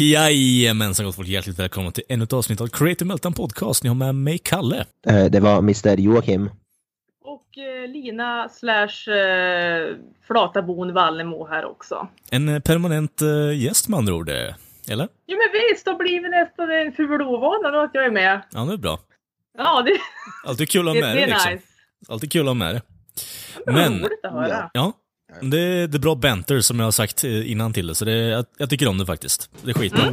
Jajamensan gott folk, hjärtligt välkomna till ännu ett avsnitt av Creative Meltdown Podcast. Ni har med mig Kalle. Eh, Det var Mr Joakim. Och eh, Lina slash eh, Flatabon Vallemo här också. En eh, permanent eh, gäst med andra ord, eh, eller? Jo men visst, då blir vi nästan en ful ovana då att jag är med. Ja, det är bra. Ja, det, Alltid kul att ha med det dig är liksom. nice. Alltid kul att ha med dig. Det Men- roligt att höra. Ja, det, det är bra banter som jag har sagt eh, innan till det, så det, jag, jag tycker om det faktiskt. Det är skitbra.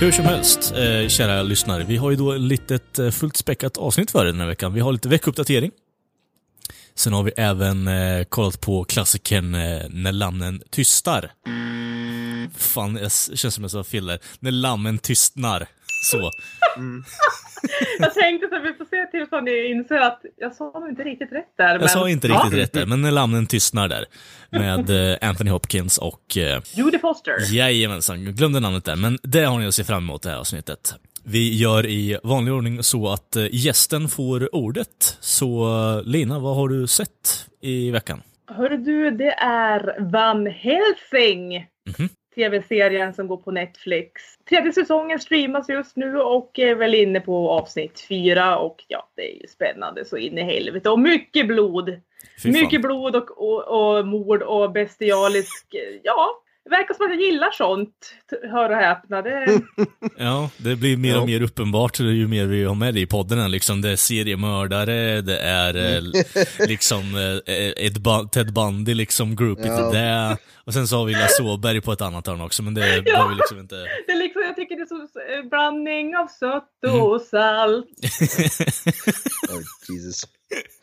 Hur som helst, eh, kära lyssnare, vi har ju då ett litet eh, fullt späckat avsnitt för er den här veckan. Vi har lite veckuppdatering. Sen har vi även eh, kollat på klassikern eh, När lammen tystar. Fan, det känns som jag sa fel där. När lammen tystnar. Så. Jag tänkte så att vi får se till så ni inser att jag sa nog inte riktigt rätt där. Jag men... sa inte riktigt ja. rätt där, men När lammen tystnar där. Med eh, Anthony Hopkins och eh, Judy Foster. Jajamensan, jag glömde namnet där, men det har ni att se fram emot det här avsnittet. Vi gör i vanlig ordning så att eh, gästen får ordet. Så Lina, vad har du sett i veckan? Hörru du, det är Van Helsing. Mhm. TV-serien som går på Netflix. Tredje säsongen streamas just nu och är väl inne på avsnitt fyra och ja, det är ju spännande så in i helvete. Och mycket blod! Mycket blod och, och, och mord och bestialisk, ja. Det verkar som att jag gillar sånt. Hör och häpna. Det, Ja, det blir mer och Ja. mer uppenbart ju mer vi har med det i podden. Liksom, det är seriemördare, det är eh, liksom eh, Ed ba- Ted Bundy, liksom groupie Ja. till det. Och sen så har vi Lasse Åberg på ett annat hörn också, men det behöver vi liksom inte... det är liksom, jag tycker det är som blandning av sött Mm. och salt. Oh, Jesus.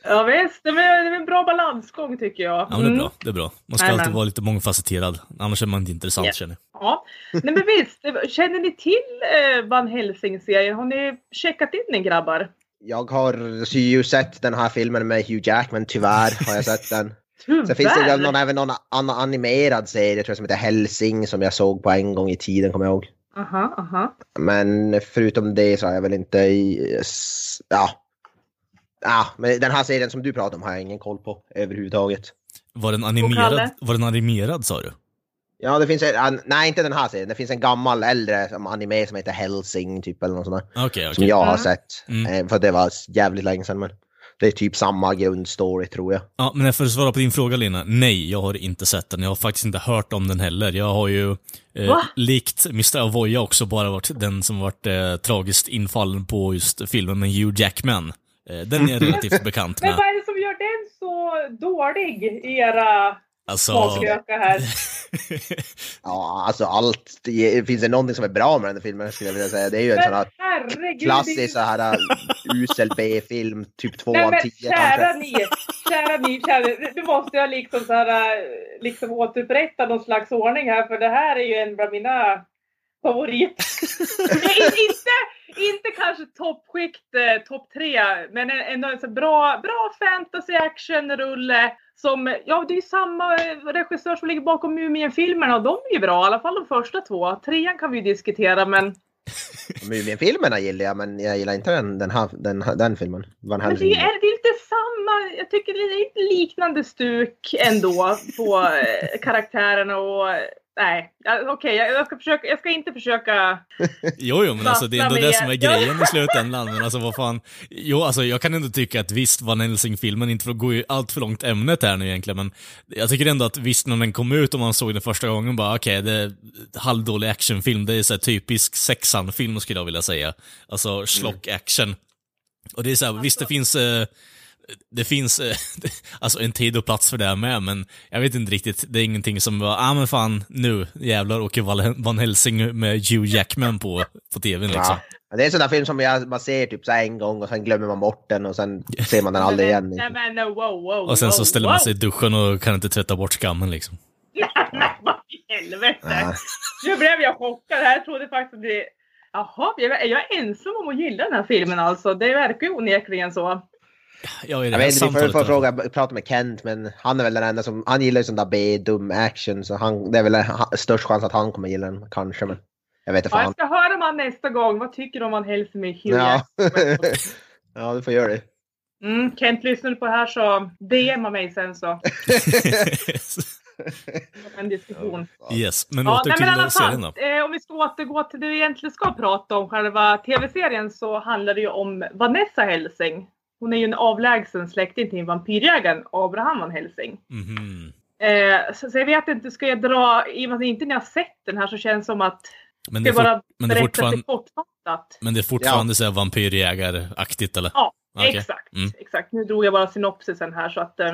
Ja visst, det är, en bra balansgång tycker jag. Ja, men det är Mm. bra. Det är bra. Man ska Jajamän. alltid vara lite mångfacetterad, annars är man inte intressant Ja. känner jag. Ja, nej men visst. Känner ni till eh, Van Helsing-serien? Har ni checkat in den grabbar? Jag har ju sett den här filmen med Hugh Jackman, tyvärr har jag sett den. Tyvärr. Sen finns det någon, även någon annan animerad serie tror jag som heter Helsing som jag såg på en gång i tiden kommer jag ihåg. Aha, aha. Men förutom det så har jag väl inte Ja. Ja, men den här serien som du pratar om har jag ingen koll på överhuvudtaget. Var den animerad, var den animerad sa du? Ja, det finns en, nej inte den här serien, det finns en gammal äldre som anime som heter Helsing typ eller något sånt där. Okej, okej. Som jag har Mm. sett. Mm. Eh, För det var jävligt länge sedan men. Det är typ samma grundstory tror jag. Ja, men för att svara på din fråga Lina, nej, jag har inte sett den. Jag har faktiskt inte hört om den heller. Jag har ju, eh, likt Mr. Avoya också, bara varit den som varit eh, tragiskt infallen på just filmen med Hugh Jackman. Eh, den är jag relativt bekant Men med. vad är det som gör den så dålig i era Alltså, smaklökar här? Ja, alltså allt. Det finns det någonting som är bra med den här filmen skulle jag vilja säga. Det är ju en sån Men här herregud. klassisk så här uh, usel B-film, typ 2 Nej av men 10 kära ni, kära ni, kära Nu måste jag liksom så här, äh, liksom återupprätta någon slags ordning här för det här är ju en av mina favoriter. Inte, inte kanske toppskikt, eh, topp tre, men ändå en så bra, bra fantasy action-rulle som, ja det är ju samma eh, regissör som ligger bakom Mumien-filmerna och de är ju bra, i alla fall de första två. Trean kan vi ju diskutera men Mumien-filmerna gillar jag men jag gillar inte den, den, den, den filmen. Van Men det är, det är lite samma, jag tycker det är lite liknande stuk ändå på eh, karaktärerna och nej, okej jag, jag ska försöka, jag ska inte försöka. jo, jo, men alltså det är ändå det som är grejen i slutändan. Men alltså vad fan. Jo, alltså jag kan ändå tycka att visst, Van Helsing-filmen, inte för att gå allt för långt ämnet här nu egentligen, men jag tycker ändå att visst när den kom ut och man såg den första gången bara okej, det är halvdålig actionfilm, det är så här typisk sexan-film skulle jag vilja säga. Alltså schlock-action. Och det är så här, visst det finns eh, det finns eh, alltså en tid och plats för det här med, men jag vet inte riktigt. Det är ingenting som var, ah men fan, nu jävlar åker Van Helsing med Hugh Jackman på, på tvn liksom. Ja. Men Det är en sån där film som jag, man ser typ så en gång och sen glömmer man bort den och sen ser man den aldrig igen. Nej men no, wow, wow, Och sen så ställer wow. man sig i duschen och kan inte tvätta bort skammen liksom. Nej, vad i helvete! Ja. Nu blev jag chockad. här trodde faktiskt att det... Jaha, jag är jag är ensam om att gilla den här filmen alltså. Det verkar ju onekligen så. Jag här vet inte, vi får, fråga, prata med Kent, men han är väl den enda som, han gillar ju sån där B-dum action, så han, det är väl ha- störst chans att han kommer gilla den, kanske, men jag vet inte Ja, jag ska höra om han nästa gång. Vad tycker du om han hälsar med Hugh Ja. Ja, du får göra det. Mm, Kent, lyssnar du på det här så DMa mig sen så. En diskussion. yes, men Ja, åter nej, till men alla serien då. eh, om vi ska återgå till det vi egentligen ska prata om, själva tv-serien, så handlar det ju om Vanessa Helsing. Hon är ju en avlägsen släkting till vampyrjägaren Abraham van Helsing. Mhm. Eh, så, så jag vet inte, ska jag dra, i och med att inte ni har sett den här så känns det som att Men det är, bara men det fortfarande, kortfattat. men det är fortfarande så här vampyrjägaraktigt eller? Ja, Okej. exakt. Mm. exakt. Nu drog jag bara synopsisen här så att... eh,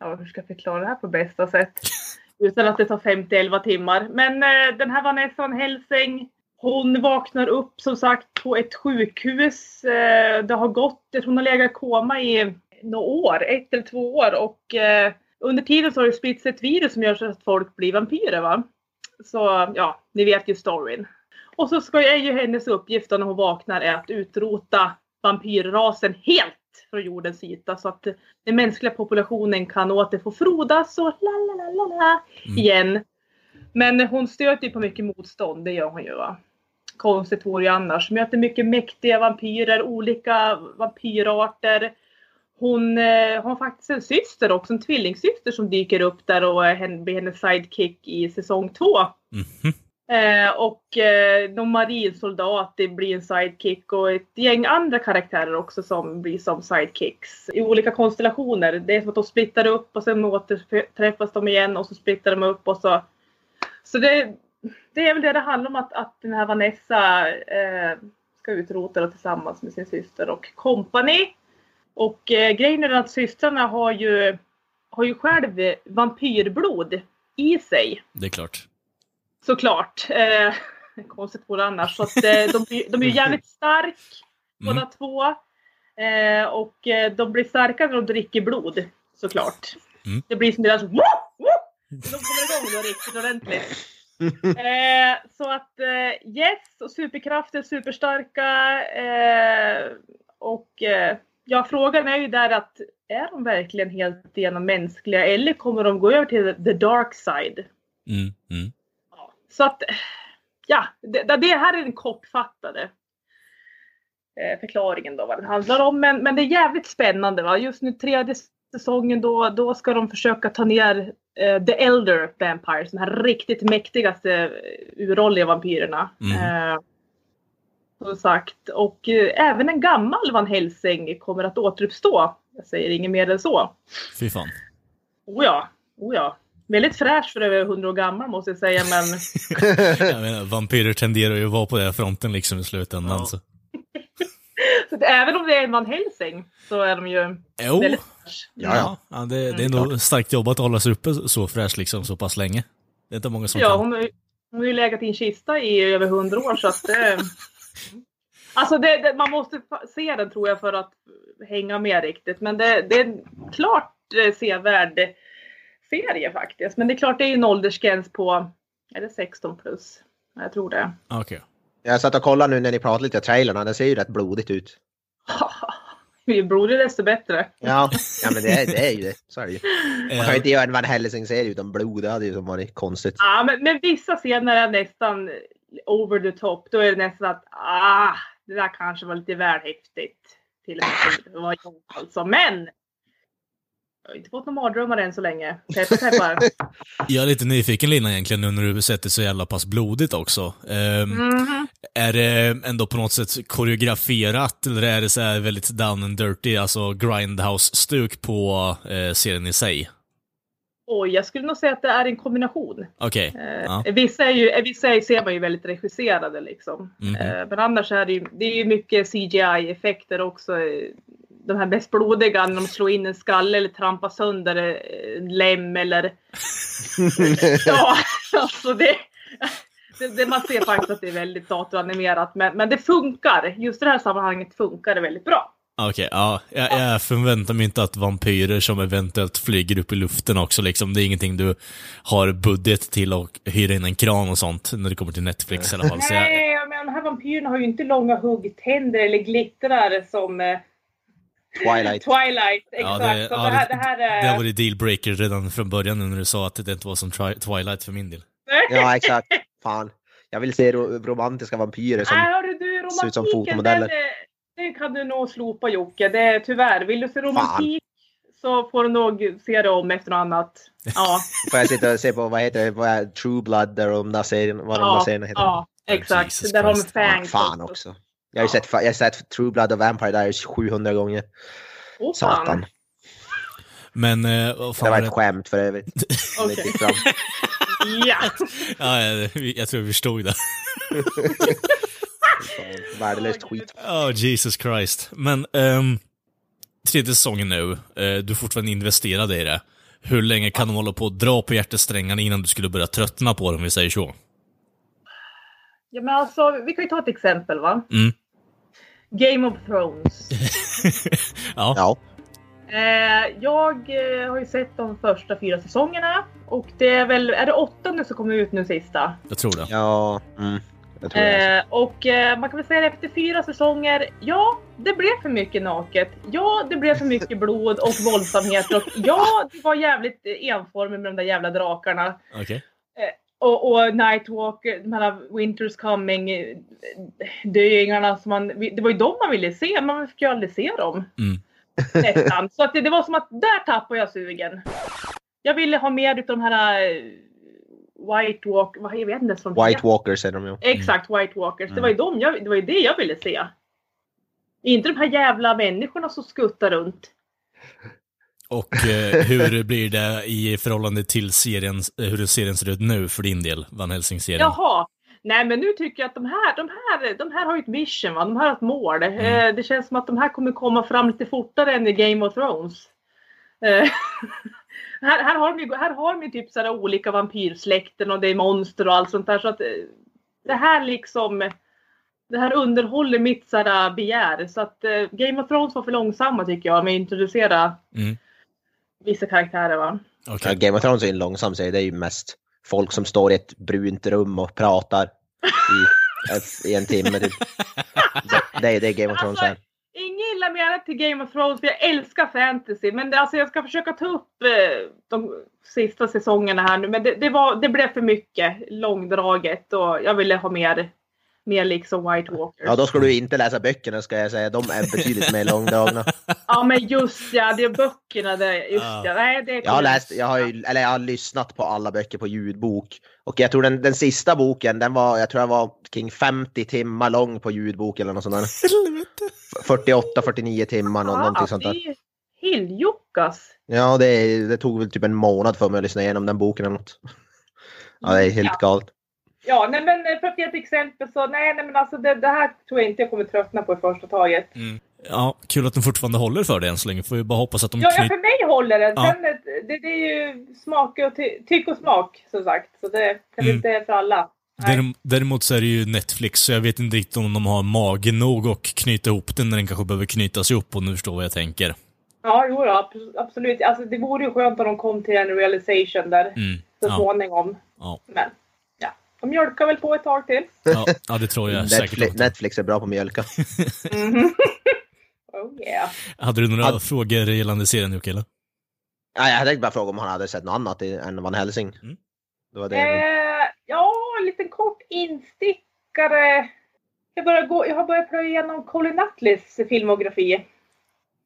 Ja, hur ska jag förklara det här på bästa sätt? Utan att det tar 50-11 timmar. Men eh, den här Vanessa van Helsing, hon vaknar upp som sagt på ett sjukhus. Eh, det har gått, hon har legat i koma i några år, ett eller två år. Och eh, under tiden så har det spritts ett virus som gör så att folk blir vampyrer. Va? Så ja, ni vet ju storyn. Och så ska, är ju hennes uppgift när hon vaknar är att utrota vampyrrasen helt från jordens yta så att den mänskliga populationen kan åter få frodas och la la la la la Mm. igen. Men hon stöter ju på mycket motstånd, det gör hon ju. Va? Konstigt vore ju annars. Möter mycket mäktiga vampyrer, olika vampyrarter. Hon eh, har faktiskt en syster också, en tvillingsyster som dyker upp där och hen- blir hennes sidekick i säsong två. Mhm. Eh, och eh, någon marinsoldat det blir en sidekick och ett gäng andra karaktärer också som blir som sidekicks i olika konstellationer. Det är som att de splittar upp och sen återträffas de igen och så splittar de upp och så. Så det, det är väl det det handlar om att, att den här Vanessa eh, ska utrota då tillsammans med sin syster och kompani. Och eh, grejen är att systrarna har ju, har ju själv vampyrblod i sig. Det är klart. Såklart. Eh, konstigt vore det annars. Så att, eh, de, de är ju jävligt stark Mm. båda två. Eh, och eh, de blir starkare när de dricker blod. Såklart. Mm. Det blir som deras De kommer igång då riktigt ordentligt. Eh, så att eh, yes, och superkrafter, superstarka. Eh, och eh, ja, frågan är ju där att är de verkligen helt igenom mänskliga eller kommer de gå över till the dark side? Mm. Mm. Ja, Så att, ja, det, det här är den kortfattade eh, förklaringen då vad den handlar om. Men, men det är jävligt spännande. Va? Just nu tredje säsongen då, då ska de försöka ta ner The Elder Vampires, de här riktigt mäktigaste eh, uråldriga vampyrerna. Eh, som sagt. Och eh, även en gammal Van Helsing kommer att återuppstå. Jag säger inget mer än så. Fy fan. Oh ja, oh ja. Väldigt fräsch för över 100 år gammal måste jag säga, men Jag menar, vampyrer tenderar ju att vara på den fronten liksom i slutändan. Ja. Så. Så att även om det är en Van Helsing så är de ju Jo, väldigt fräsch. Ja, ja. ja, det, det är nog starkt jobbat att hålla sig uppe så fräsch liksom så pass länge. Det är inte många som Ja, kan. hon hon har ju legat i en kista i över 100 år så att det... Alltså det, det, man måste se den tror jag för att hänga med riktigt. Men det, det är en klart eh, sevärd serie faktiskt. Men det är klart det är ju en åldersgräns på, är det 16 plus? Jag tror det. Okej. Jag satt och kollade nu när ni pratade lite om trailern, den ser ju rätt blodigt ut. Ju blodigare desto bättre. Ja, ja men det är, det är ju det. Så är det ju. Man kan ju inte göra en Van Helsing-serie utan blod, det hade ju som varit konstigt. Ja, men, men vissa scener är nästan over the top. Då är det nästan att ah, det där kanske var lite väl häftigt. Till och med att vara jag alltså. Men jag har inte fått några mardrömmar än så länge. Peppar peppar. Jag är lite nyfiken Lina egentligen nu när du sett det så jävla pass blodigt också. Ehm, Mhm. Är det ändå på något sätt koreograferat eller är det så här väldigt down and dirty, alltså grindhouse-stuk på eh, serien i sig? Oj, jag skulle nog säga att det är en kombination. Okej. Eh, Ja. Vissa, är ju, eh, vissa är, ser man ju väldigt regisserade liksom. Mhm. Eh, men annars är det ju, det är ju mycket CGI-effekter också. De här mest blodiga när de slår in en skalle eller trampar sönder eh, en lem eller... ja, alltså det... Det, det, man ser faktiskt att det är väldigt datoranimerat, men, men det funkar. Just i det här sammanhanget funkar det väldigt bra. Okej, ja. Jag, jag förväntar mig inte att vampyrer som eventuellt flyger upp i luften också liksom. Det är ingenting du har budget till och hyra in en kran och sånt när det kommer till Netflix i alla fall. Så jag, Nej, men de här vampyrerna har ju inte långa huggtänder eller glittrar som eh, Twilight. Twilight. Exakt. Ja, det, Så ja, det, här, det, det här det är... har varit dealbreaker redan från början när du sa att det inte var som Twilight för min del. Ja, exakt. Fan. Jag vill se ro romantiska vampyrer som... Nej, hörru du, ser ut som fotomodeller. den, eh, den kan du nog slopa Jocke. Det är tyvärr. Vill du se romantik så får du nog se det om efter något annat. Ja, Får jag sitta och se på, vad heter det, vad är True Blood där de där serien, vad de där ja, serierna heter? ja exakt. Jesus Där har de Fangs Fan också. Jag har ju sett, jag har sett True Blood och Vampire Diaries 700 gånger. Fan. Satan. Men, eh, vad Det fan var ett skämt för övrigt. Gick fram. Ja. Ja, jag, tror vi förstod det. Fan, Värdelöst skit. Oh, Jesus Christ. Men, um, tredje säsongen nu, eh, du är fortfarande investerad i det. Hur länge kan de hålla på att dra på hjärtesträngarna innan du skulle börja tröttna på dem, om vi säger så? Ja, men alltså vi kan ju ta ett exempel va. Mm. Game of Thrones. ja. Ja. Eh, jag eh, har ju sett de första fyra säsongerna och det är väl, är det åttonde som kommer ut nu sista? jag tror det. Ja. Mm. Jag tror det. Eh, och eh, man kan väl säga det efter fyra säsonger, ja, det blev för mycket naket. Ja, det blev för mycket blod och våldsamheter och ja, det var jävligt enformigt med de där jävla drakarna. Okej. Och, och Nightwalker, de här Winter's Coming döingarna som man, det var ju de man ville se, men man fick ju aldrig se dem. Mm. Nästan. Så att det, det var som att där tappade jag sugen. Jag ville ha mer utav de här eh, White Walk, vad jag vet inte de White heter. Walkers är de ju. Exakt, White Walkers. Det Mm. var ju de jag, det var ju det jag ville se. Inte de här jävla människorna som skuttar runt. Och eh, hur blir det i förhållande till serien, eh, hur serien ser ut nu för din del, Van Helsing-serien? Jaha. Nej men nu tycker jag att de här, de här, de här har ju ett mission va, de här har ett mål. Mm. Eh, det känns som att de här kommer komma fram lite fortare än i Game of Thrones. Eh, här, här har de ju, här har de ju typ sådana olika vampyrsläkten och det är monster och allt sånt där så att eh, det här liksom det här underhåller mitt sådär begär så att eh, Game of Thrones var för långsamma tycker jag med att introducera Mm. Vissa karaktärer va. Okej. Ja, Game of Thrones är en långsam serie. Det är ju mest folk som står i ett brunt rum och pratar i, i en timme. Typ. Det, det, är- det är Game of Thrones Alltså. Inget illa menat till Game of Thrones för jag älskar fantasy. Men det, alltså, jag ska försöka ta upp eh, de sista säsongerna här nu. Men det, det, var, det blev för mycket långdraget och jag ville ha mer, mer liksom White Walkers. Ja, då ska du inte läsa böckerna ska jag säga. De är betydligt mer långdragna. Ja, men just ja, det är böckerna det. Just Ja. ja. Nej, det Jag har läst, jag har, ju, eller jag har lyssnat på alla böcker på ljudbok. Och jag tror den, den sista boken, den var, jag tror jag var kring 50 timmar lång på ljudbok eller något sånt där. 48-49 timmar, nå- någonting sånt där. det är Hilljockas. Ja, det, det tog väl typ en månad för mig att lyssna igenom den boken eller något. Ja, det är helt Ja. galet. Ja, nej, men eh, för att ge ett exempel så nej, nej men alltså det, det här tror jag inte jag kommer tröttna på i första taget. Mm. Ja, kul att den fortfarande håller för det än så länge. Får vi bara hoppas att de Ja, ja, för mig håller den. Ja. Sen, eh, det, det är ju smak och ty, tyck och smak som sagt. Så det kanske Mm. inte är för alla. Nej. Däremot så är det ju Netflix, så jag vet inte riktigt om de har mage nog och knyta ihop den när den kanske behöver knytas ihop, och nu förstår vad jag tänker. Ja, jo, abs- absolut. Alltså, det vore ju skönt om de kom till en realization där Mm. så småningom. ja, Men de mjölkar väl på ett tag till. ja, ja, det tror jag säkert Netflix. Netflix är bra på att mjölka. Oh yeah. Hade du några Hade- frågor gällande serien, Jocke? eller? Ja, jag tänkte bara fråga om han hade sett något annat än Van Helsing. Mm. Det var det. Eh, ja, en liten kort instickare. Jag, börjar gå, jag har börjat plöja igenom Colin Nutleys filmografi.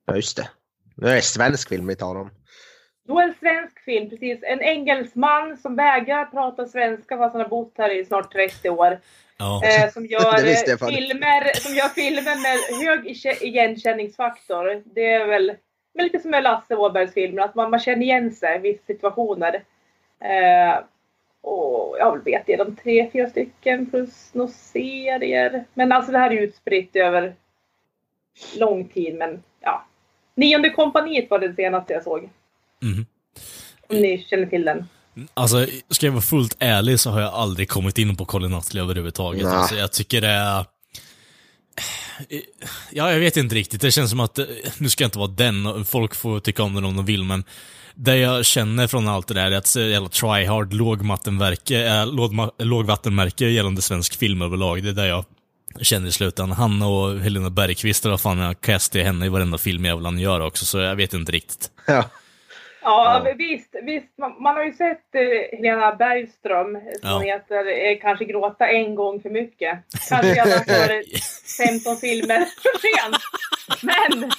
Ja, just det. Nu är det svensk film vi talar om. Då en svensk film, precis. En engelsman som vägrar prata svenska fast han har bott här i snart 30 år. Ja. Eh, som, gör, eh, filmer, som gör filmer med hög ige- igenkänningsfaktor. Det är väl men lite som med Lasse Åbergs filmer, att man, man känner igen sig i vissa situationer. Eh, och jag vet igenom tre, fyra stycken plus några serier. Men alltså det här är utspritt över lång tid. Men ja. Nionde kompaniet var det senaste jag såg. Mhm. Om ni känner till den. Alltså, ska jag vara fullt ärlig så har jag aldrig kommit in på Colin Nutley överhuvudtaget. Nej. Alltså, jag tycker det är... Ja, jag vet inte riktigt. Det känns som att, eh, nu ska jag inte vara den, och folk får tycka om den om de vill, men det jag känner från allt det där är att jävla tryhard lågvattenmärke, äh, lågma- lågvattenmärke gällande svensk film överlag. Det är det jag känner i slutändan. Han och Helena Bergqvist, eller vad fan jag castar henne i varenda film jag vill gör också, så jag vet inte riktigt. Ja. Ja, Ja. visst, visst man, man har ju sett eh, Helena Bergström som Ja. heter eh, Kanske gråta en gång för mycket. Kanske redan för 15 filmer för sent. Men,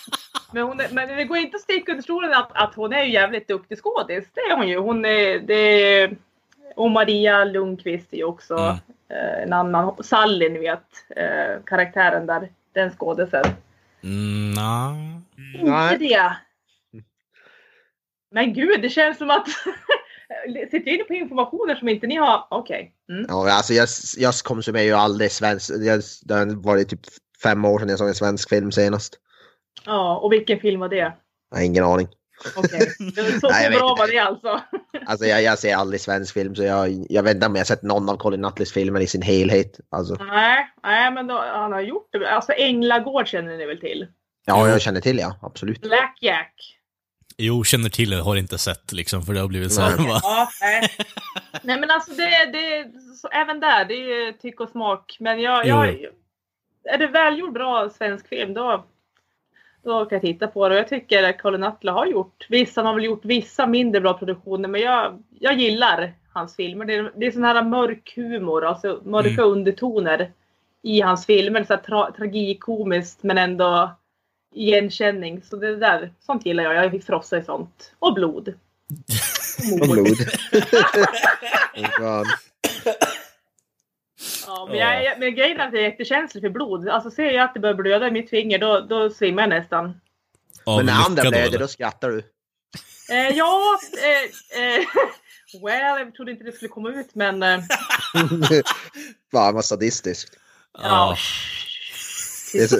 men, hon men det går inte att sticka under stolen att, att hon är ju jävligt duktig skådis. Det är hon ju. Hon är, det är, och Maria Lundqvist är ju också Mm. eh, en annan. Sally, ni vet, eh, karaktären där. Den skådisen. Mm. Nej. Inte det. Men gud, det känns som att... Sitter jag inne på informationer som inte ni har? Okej. Mm. Ja, alltså jag, jag konsumerar ju aldrig svensk. Jag, det har varit typ fem år sedan jag såg en svensk film senast. Ja, och vilken film var det? Har ingen aning. Okej. Det var Så, Nej, så bra var det alltså. Alltså jag, jag ser aldrig svensk film så jag, jag vet inte om jag sett någon av Colin Nutleys filmer i sin helhet. Alltså, Nej, nej men då, han har gjort det. Alltså Änglagård känner ni väl till? ja, jag känner till ja, absolut. Black Jack. Jo, känner till det, har inte sett liksom, för det har blivit så Nej. Ja, nej. nej men alltså det, det så även där, det är tyck och smak. Men jag, jag, är det välgjord bra svensk film då, då kan jag titta på det. Och jag tycker att Colin Nutley har gjort, vissa han har väl gjort vissa mindre bra produktioner men jag, jag gillar hans filmer. Det är, det är sån här mörk humor, alltså mörka Mm. undertoner i hans filmer. Så här tra, tragikomiskt men ändå igenkänning. Så det där, sånt gillar jag. Jag frossar i sånt. Och blod. Och blod. oh God. Ja, men, jag, jag, men grejen är att jag är jättekänslig för blod. Alltså ser jag att det börjar blöda i mitt finger då, då svimmar jag nästan. Av Men när andra blöder då skrattar du. Eh, ja, eh, eh, well, jag trodde inte det skulle komma ut men... Eh, Fan vad sadistiskt. Ja. Det är så-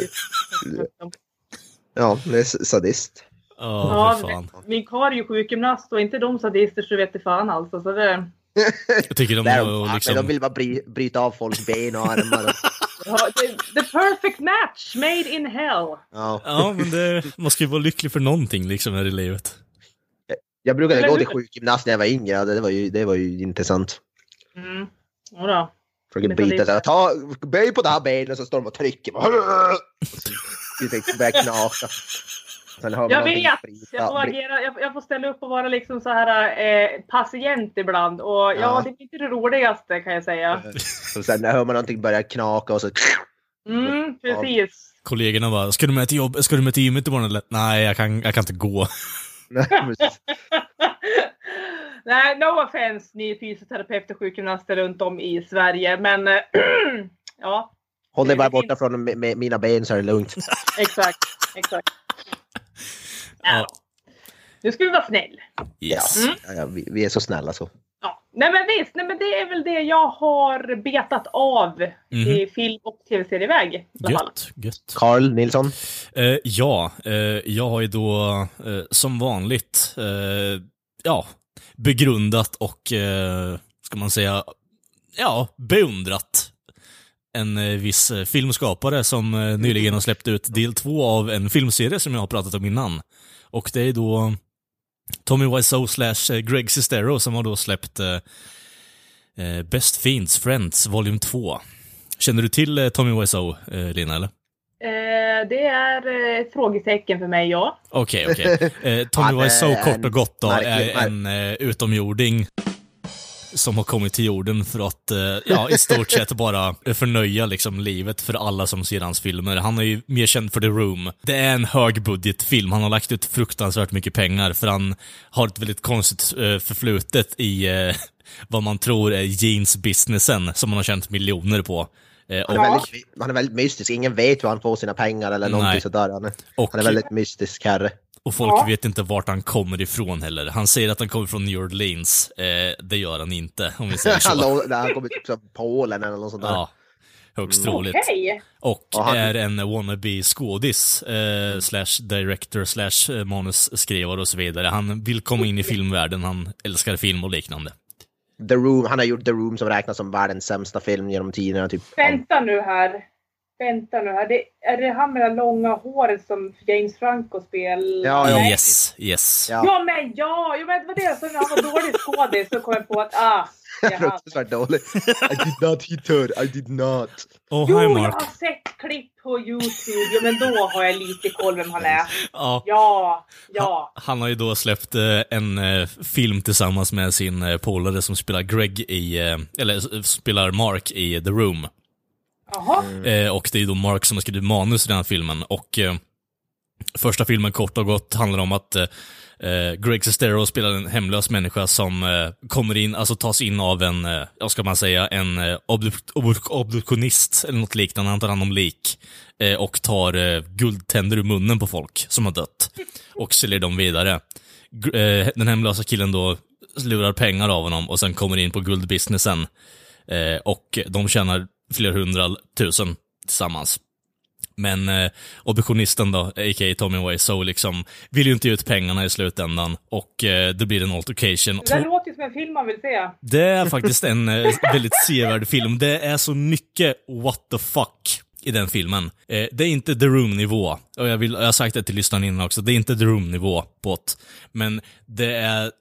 Ja, det är sadist. Ja, Ja, fan. min karl är ju sjukgymnast och inte de sadister så vet det fan alltså. Så det, Jag tycker de Men de liksom... vill bara bry, bryta av folks ben och armar. ja, the, the perfect match made in hell. Ja. Ja, men det, man ska ju vara lycklig för någonting liksom här i livet. Jag brukade Eller gå till sjukgymnast när jag var yngre. ja, Det var ju, det var ju intressant. Mm. Jodå. Försöker bita det- så här, ta, böj på det här benet så står de och trycker. Det börjar knaka. Sen hör man Jag vet! Jag får, agera, jag, jag får ställa upp och vara liksom så här eh, patient ibland. Och ja, Ja. det är inte det roligaste kan jag säga. Och sen hör man någonting börja knaka och så... Mm, precis. Kollegorna bara, ska du med till jobb? Ska du med till gymmet imorgon eller? Nej, jag kan, jag kan inte gå. Nej. Nej, no offense ni fysioterapeuter och sjukgymnaster runt om i Sverige. Men ja, Håll dig bara borta från mi- mi- mina ben så är det lugnt. exakt. exakt. Ja. Nu ska vi vara snäll. Yes. Mm. Ja, vi, vi är så snälla så. Ja. Nej men visst, nej, men det är väl det jag har betat av Mhm. i film och tv-serieväg. Gött, gött. Carl Nilsson. Eh, ja, eh, jag har ju då eh, som vanligt, eh, ja, begrundat och, eh, ska man säga, ja, beundrat en eh, viss eh, filmskapare som eh, nyligen har släppt ut del två av en filmserie som jag har pratat om innan. Och det är då Tommy Wiseau slash Greg Sestero som har då släppt eh, Best Fiends Friends Volume 2. Känner du till Tommy Wiseau, eh, Lina, eller? Eh, det är eh, ett frågetecken för mig, ja. Okej, okej. Eh, Tommy är Wiseau kort och gott då, är en eh, utomjording som har kommit till jorden för att, eh, ja, i stort sett bara förnöja liksom livet för alla som ser hans filmer. Han är ju mer känd för The Room. Det är en högbudgetfilm. Han har lagt ut fruktansvärt mycket pengar för han har ett väldigt konstigt eh, förflutet i eh, vad man tror är jeansbusinessen som han har tjänat miljoner på. Eh, Han och, är, väldigt, han är väldigt mystisk. Ingen vet hur han får sina pengar eller någonting Nej. sådär. Han är, och, han är väldigt mystisk herre. Och folk Ja. vet inte vart han kommer ifrån heller. Han säger att han kommer från New Orleans. Eh, det gör han inte, om vi säger Han, så. när han kommer typ från Polen eller något sånt där. Ja, högst Mm. troligt. Okej. Och Och han- är en wannabe skådis, eh, slash director, slash eh, manusskrivare och så vidare. Han vill komma in i filmvärlden, han älskar film och liknande. The Room, han har gjort The Room som räknas som världens sämsta film genom tiderna. Typ. Vänta nu här. Vänta nu här. Det, är det han med det långa håret som James Franco spelar? Ja, ja. Yes, yes. Ja. Ja men ja! Jag vet vad det är. Så när han var dålig skådis så kom jag på att ah. Fruktansvärt dålig. I did not hit her, I did not. Oh, Jo, hi jag Mark. har sett klipp på Youtube. Men då har jag lite koll vem han är. Ja. Ja, ja. Han har ju då släppt eh, en eh, film tillsammans med sin eh, polare som spelar Greg i, eh, eller spelar Mark i The Room. Jaha. Eh, och det är då Mark som har skrivit manus i den här filmen. Och eh, första filmen kort och gott handlar om att eh, Greg Sestero spelar en hemlös människa som eh, kommer in, alltså tas in av en, eh, vad ska man säga, en eh, obduk- obduktionist eller något liknande. Han tar hand om lik. Eh, och tar eh, guldtänder ur munnen på folk som har dött. Och säljer dem vidare. Gr- eh, den hemlösa killen då lurar pengar av honom och sen kommer in på guldbusinessen. Eh, och de tjänar flera hundratusen tillsammans. Men eh, obduktionisten då, a.k.a. Tommy Wiseau, liksom vill ju inte ge ut pengarna i slutändan och eh, det blir en altercation. Det låter som en film man vill se. Det är faktiskt en eh, väldigt sevärd film. Det är så mycket what the fuck i den filmen. Eh, det är inte The Room-nivå. Och jag, vill, jag har sagt det till lyssnaren innan också, det är inte The Room-nivå på det. Men det är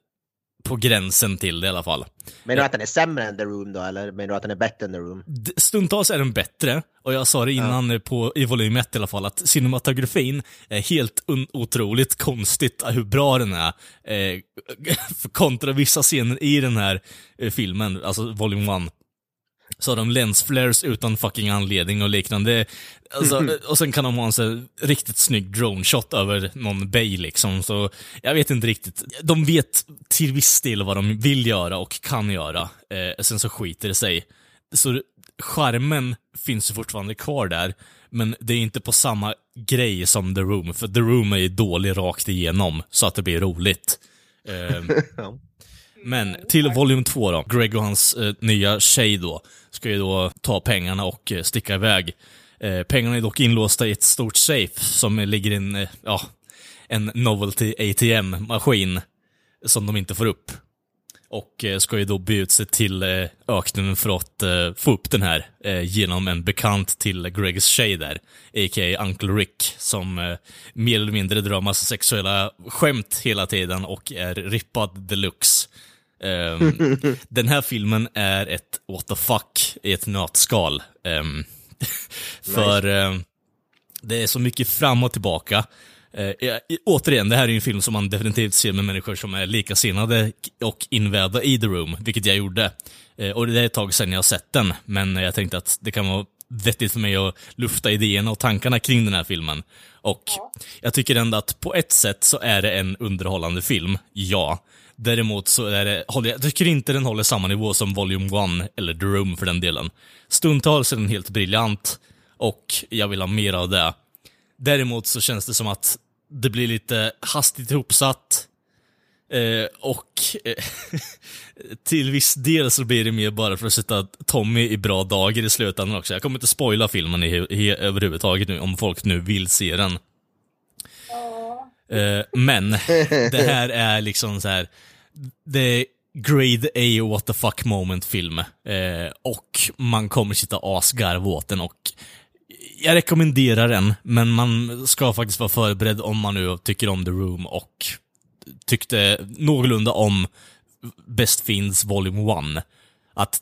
på gränsen till det i alla fall. Menar du att den är sämre än The Room då, eller menar du att den är bättre än The Room? Stundtals är den bättre, och jag sa det innan eh, på, i volym 1 i alla fall, att cinematografin är helt otroligt konstigt hur bra den är. Eh, kontra vissa scener i den här eh, filmen, alltså volym 1, så har de lensflares utan fucking anledning och liknande. Alltså, och sen kan de ha en så riktigt snygg drone shot över någon bay liksom, så jag vet inte riktigt. De vet till viss del vad de vill göra och kan göra. Eh, sen så skiter det sig. Så charmen finns ju fortfarande kvar där, men det är inte på samma grej som The Room, för The Room är ju dålig rakt igenom, så att det blir roligt. Eh men till volym 2 då. Greg och hans eh, nya tjej då, ska ju då ta pengarna och eh, sticka iväg. Eh, pengarna är dock inlåsta i ett stort safe som ligger i en, eh, ja, en Novelty ATM-maskin som de inte får upp. Och eh, ska ju då be ut sig till eh, öknen för att eh, få upp den här eh, genom en bekant till Gregs tjej där, a.k.a. Uncle Rick, som eh, mer eller mindre drar massa sexuella skämt hela tiden och är rippad deluxe. Ehm, den här filmen är ett what the fuck i ett nötskal. Ehm, för ehm, det är så mycket fram och tillbaka. Eh, ja, i- återigen, det här är en film som man definitivt ser med människor som är likasinnade och invävda i The Room, vilket jag gjorde. Eh, och det är ett tag sedan jag har sett den, men jag tänkte att det kan vara vettigt för mig att lufta idéerna och tankarna kring den här filmen. Och jag tycker ändå att på ett sätt så är det en underhållande film, ja. Däremot så är det, håller jag tycker inte den håller samma nivå som Volume 1 eller The Room för den delen. Stundtals är den helt briljant och jag vill ha mer av det. Däremot så känns det som att det blir lite hastigt ihopsatt. Eh, och eh, till viss del så blir det mer bara för att sätta Tommy i bra dagar i slutändan också. Jag kommer inte spoila filmen i, i, överhuvudtaget nu, om folk nu vill se den. Eh, men det här är liksom så här. Det är grade A what the fuck moment film. Eh, och man kommer sitta asgarv åt den och jag rekommenderar den, men man ska faktiskt vara förberedd om man nu tycker om The Room och tyckte någorlunda om Best Fiends Volume 1. Att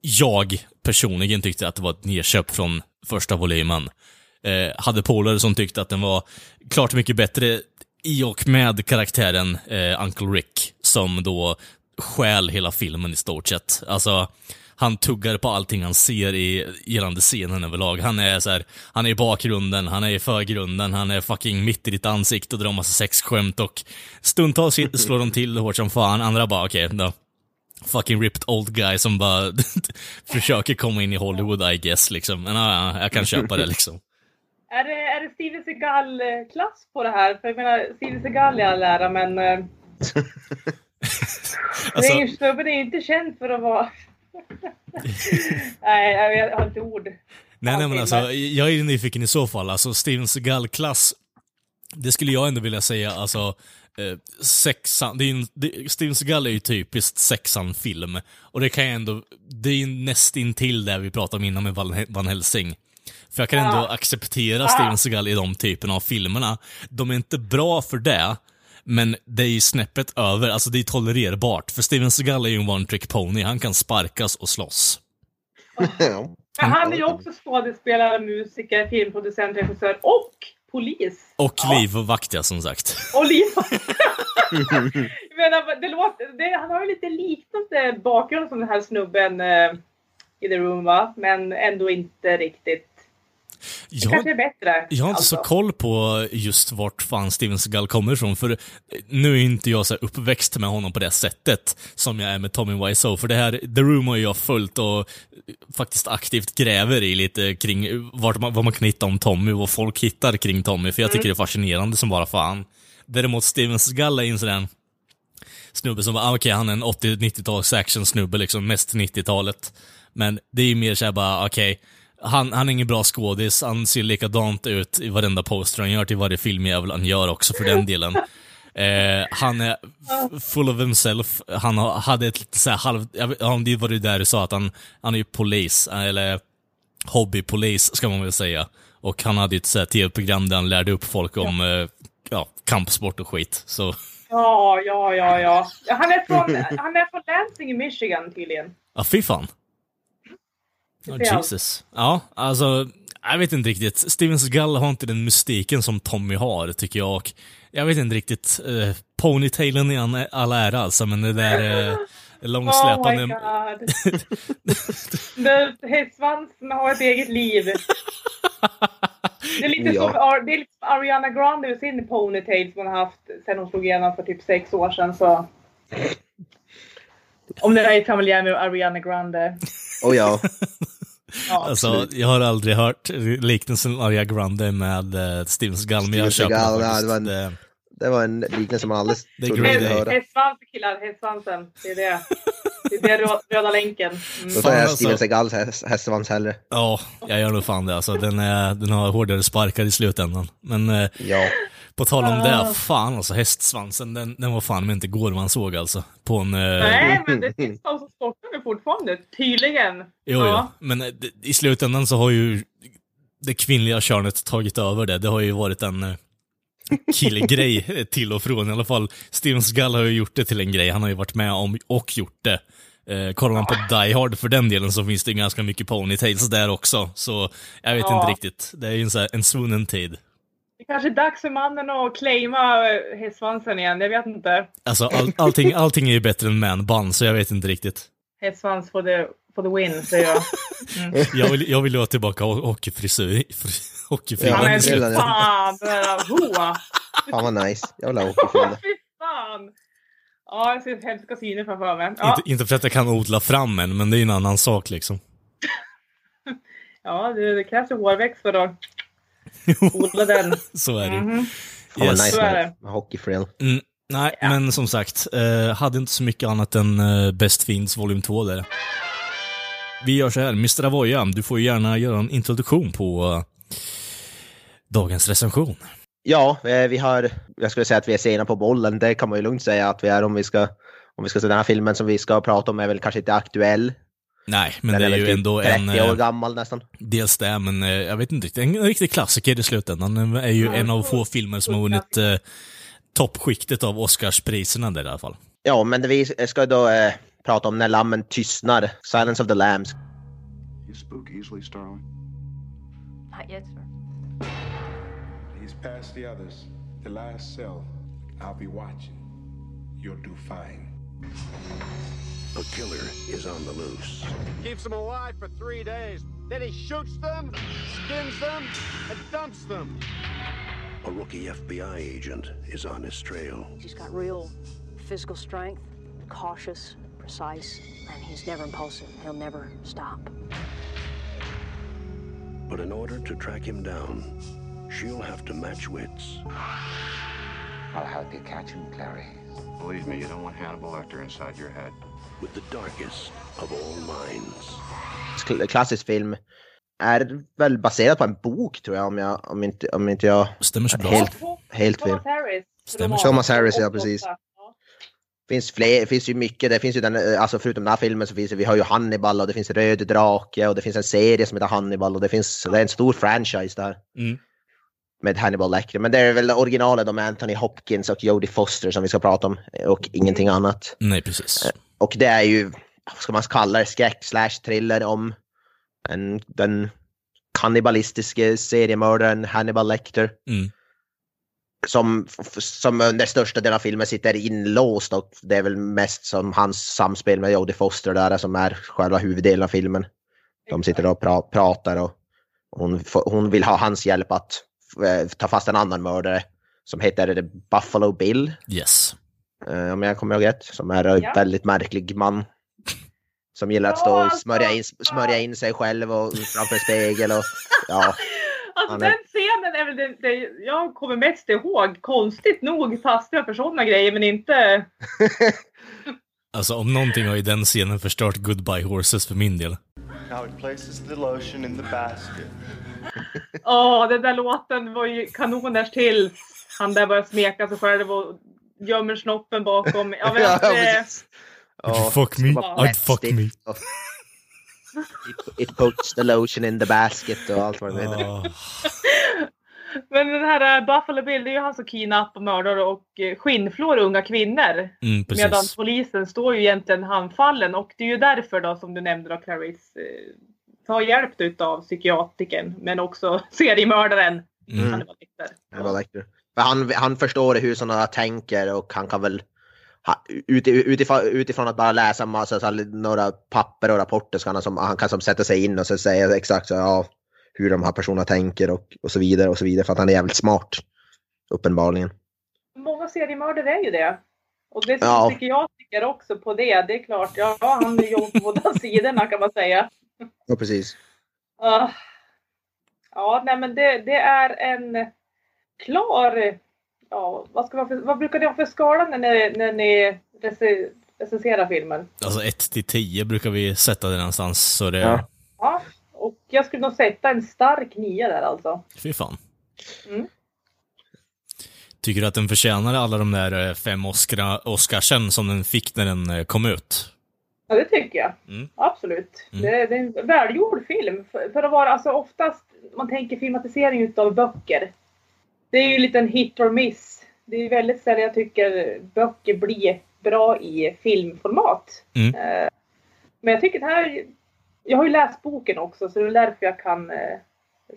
jag personligen tyckte att det var ett nedköp från första volymen. Eh, hade polare som tyckte att den var klart mycket bättre i och med karaktären eh, Uncle Rick, som då stjäl hela filmen i stort sett. Alltså, han tuggar på allting han ser i gällande scenen överlag. Han är så här, han är i bakgrunden, han är i förgrunden, han är fucking mitt i ditt ansikte och drar massa sexskämt och stundtals slår de till hårt som fan, andra bara okej, då fucking ripped old guy som bara försöker komma in i Hollywood I guess liksom. Men ja, jag kan köpa det liksom. Är det, är det Steven Seagal-klass på det här? För jag menar, Steven Seagal i all ära, men... eh, Alltså, det är ju, inte känd för att vara... Nej, jag, har inte ord. nej, nej men alltså, jag är nyfiken i så fall. Alltså Steven Seagal-klass Det skulle jag ändå vilja säga, alltså, eh, sexan, det är ju, det, Steven Seagal är ju typiskt sexan-film. Och det kan jag ändå, det är ju nästintill det vi pratade om innan med Van, Van Helsing. För jag kan ändå Ja. acceptera Steven Seagal i de typerna av filmerna. De är inte bra för det, men det är ju snäppet över, alltså det är tolererbart. För Steven Seagal är ju en one trick pony, han kan sparkas och slåss. ja. Men han är ju också skådespelare, musiker, filmproducent, regissör och polis. Och Ja. livvakt ja, som sagt. Och liv. Jag menar, det låter, det, han har ju lite liknande bakgrund som den här snubben eh, i The Room va? Men ändå inte riktigt. Jag, kanske är bättre. jag har inte så alltså. koll på just vart fan Steven Seagal kommer ifrån, för nu är inte jag så uppväxt med honom på det sättet som jag är med Tommy Wiseau, för det här, The Room har jag följt och faktiskt aktivt gräver i lite kring vart man, vad man kan hitta om Tommy och vad folk hittar kring Tommy, för jag tycker det är fascinerande som bara fan. Däremot Steven Seagal är en sån där snubbe som bara, ah, okej han är en 80-90-tals actionsnubbe liksom, mest 90-talet. Men det är ju mer såhär bara, okej, han, han är ingen bra skådis, han ser likadant ut i varenda poster han gör till varje filmjävel han gör också för den delen. Eh, han är full of himself, han hade ett lite såhär halv, jag vet- ja, det var det där du sa att han, han är ju polis, eller hobbypolis ska man väl säga. Och han hade ju ett tv-program där han lärde upp folk om eh, ja, kampsport och skit. Så Ja, ja, ja, ja. Han är från, han är från Lansing i Michigan tydligen. Ja, fy fan. Ja. Jesus. Ja, alltså, jag vet inte riktigt. Steven Seagal har inte den mystiken som Tommy har, tycker jag. Och jag vet inte riktigt. Uh, ponytailen i all ära alltså, men det där uh, Oh my långsläpande... god. Det- Hästsvansen har ett eget liv. Det är lite, Ja. som, Ar- det är lite Ariana Grande och sin ponytail som hon har haft sen hon slog igenom för typ sex år sedan. Så. Om det är familjär med Ariana Grande. Och ja. Ja. Alltså, jag har aldrig hört liknelsen Aria Grande med uh, Steven Seagal, men jag köper den det var en- Det- Det var en liknelse man aldrig Det är trodde man skulle höra. Hästsvansen killar, hästsvansen. Det är det. Det är det rö- röda länken. Mm. Då tar jag alltså. Steven Seagals häst- hästsvans hellre. Ja, jag gör nog fan det. Alltså, den, är, den har hårdare sparkar i slutändan. Men eh, Ja. På tal om Ah. det, fan alltså hästsvansen, den, den var fan inte går man såg alltså. På en... Eh, Nej, men det finns de som sportar fortfarande. Tydligen. jo, Ja. ja. Men eh, i slutändan så har ju det kvinnliga könet tagit över det. Det har ju varit en eh, killgrej till och från i alla fall. Steven Seagal har ju gjort det till en grej. Han har ju varit med om och gjort det. Eh, kollar man på Die Hard för den delen så finns det ju ganska mycket ponytails där också. Så jag vet Ja. inte riktigt. Det är ju en, så här, en svunnen tid. Det kanske är dags för mannen att claima eh, hästsvansen igen. Jag vet inte. Alltså all, allting, allting är ju bättre än man-band, så jag vet inte riktigt. Hästsvans for the, for the win, säger jag. Jag vill, jag vill ha tillbaka ho- hockeyfrisyr. Hockeyfrillan Ja, men fan! den där hoa. Fan vad nice. Jag vill ha hockeyfrilla. Fy fan! Ja, jag ser hemska syner framför mig. Ja, Inte, inte för att jag kan odla fram en, men det är ju en annan sak liksom. ja det, det krävs ju hårväxt för att odla den. Så är det ju. Mhm. Fan vad Yes. nice med hockeyfrill. Mm, nej, Ja. men som sagt, eh, hade inte så mycket annat än eh, Best Fiends volym 2 där. Vi gör så här, Mr. Avoya, du får ju gärna göra en introduktion på eh, dagens recension. Ja, eh, vi har, jag skulle säga att vi är sena på bollen. Det kan man ju lugnt säga att vi är om vi ska, om vi ska se den här filmen som vi ska prata om är väl kanske inte aktuell. Nej, men Den det är väl ju typ ändå 30 en... år Eh, gammal nästan. dels det, men eh, jag vet inte riktigt. En, riktig klassiker i slutändan. Den är ju en av få filmer som har vunnit toppskiktet av Oscarspriserna där i alla fall. Ja, men det vi ska då eh, prata om När lammen tystnar, Silence of the Lambs. You spook easily, Starling? Not yet, sir. He's past the others. The last cell. I'll be watching. You'll do fine. A killer is on the loose. keeps them alive for three days. Then he shoots them, skins them, and dumps them. A rookie FBI agent is on his trail. He's got real physical strength, cautious, precise, and he's never impulsive. He'll never stop. But in order to track him down, she'll have to match wits. I'll help you catch him, Clary. Believe me, you don't want Hannibal Lecter inside your head. with the darkest of all minds. Kl- Klassisk film. Är väl baserad på en bok tror jag om, jag, om, inte, om inte jag... Stämmer så bra. Helt- Helt fel. Thomas Harris. Stämmer. Thomas Harris, ja, 88. precis. Finns fler, det finns ju mycket, det finns ju den, eh, alltså förutom den här filmen så finns det, vi har ju Hannibal och det finns Röd Drake och det finns en serie som heter Hannibal och det finns, det är en stor franchise där. Mm. Med Hannibal Lecter, men det är väl originalet med Anthony Hopkins och Jodie Foster som vi ska prata om och ingenting annat. Nej, precis. Och det är ju, vad ska man kalla det, skräck slash thriller om en, den kannibalistiske seriemördaren Hannibal Lecter. Mm. Som, som under största delen av filmen sitter inlåst och det är väl mest som hans samspel med Jodie Foster där som är själva huvuddelen av filmen. De sitter och pra, pratar och hon, hon vill ha hans hjälp att eh, ta fast en annan mördare som heter Buffalo Bill. Yes. Eh, om jag kommer ihåg rätt. Som är en Ja. väldigt märklig man. Som gillar att stå och smörja in, smörja in sig själv och framför spegel. Och, ja, Alltså den scenen är väl det, det jag kommer mest ihåg. Konstigt nog fastnar jag för sådana grejer men inte... Alltså om någonting har ju den scenen förstört Goodbye Horses för min del. Now he places the lotion in the basket. Åh, den där låten var ju kanoners till. Han där börjar smeka sig själv och gömmer snoppen bakom. Jag vet, Ja, Ja, fuck me? bara I'd fuck me. och- It, puts the lotion in the basket och allt vad det heter. Ah, Men den här äh, Buffalo Bill, det är ju han som kidnappar, mördar och äh, skinnflår unga kvinnor. mm, Medan polisen står ju egentligen handfallen och det är ju därför då som du nämnde då Clarice eh, tar hjälp utav psykiatriken men också seriemördaren. Mm. Han läckert. För han, han förstår hur sådana tänker och han kan väl utifrån, utifrån att bara läsa massa, så några papper och rapporter så kan han, som, han kan som sätta sig in och så säga exakt så, ja, hur de här personerna tänker och, och så vidare och så vidare för att han är jävligt smart. Uppenbarligen. Många seriemördare är ju det. Och det är som Ja. psykiatriker också på det. Det är klart, ja han jobbar på båda sidorna kan man säga. Ja, precis. Ah. ja, nej men det, det är en klar... Ja, vad, ska man för, vad brukar ni ha för skala när ni, när ni rece- recenserar filmen? Alltså 1 till 10 brukar vi sätta det någonstans. Så det... Ja. Ja, och jag skulle nog sätta en stark nia där alltså. Fy fan. Mm. Tycker du att den förtjänade alla de där eh, fem Oscar Oscarsen som den fick när den eh, kom ut? Ja, det tycker jag. Mm. Absolut. Mm. Det, det är en välgjord film. För, för att vara, alltså oftast, man tänker filmatisering utav böcker. Det är ju lite en hit or miss. Det är väldigt sällan jag tycker böcker blir bra i filmformat. Mm. Eh, men jag tycker det här, jag har ju läst boken också så det är därför jag kan eh,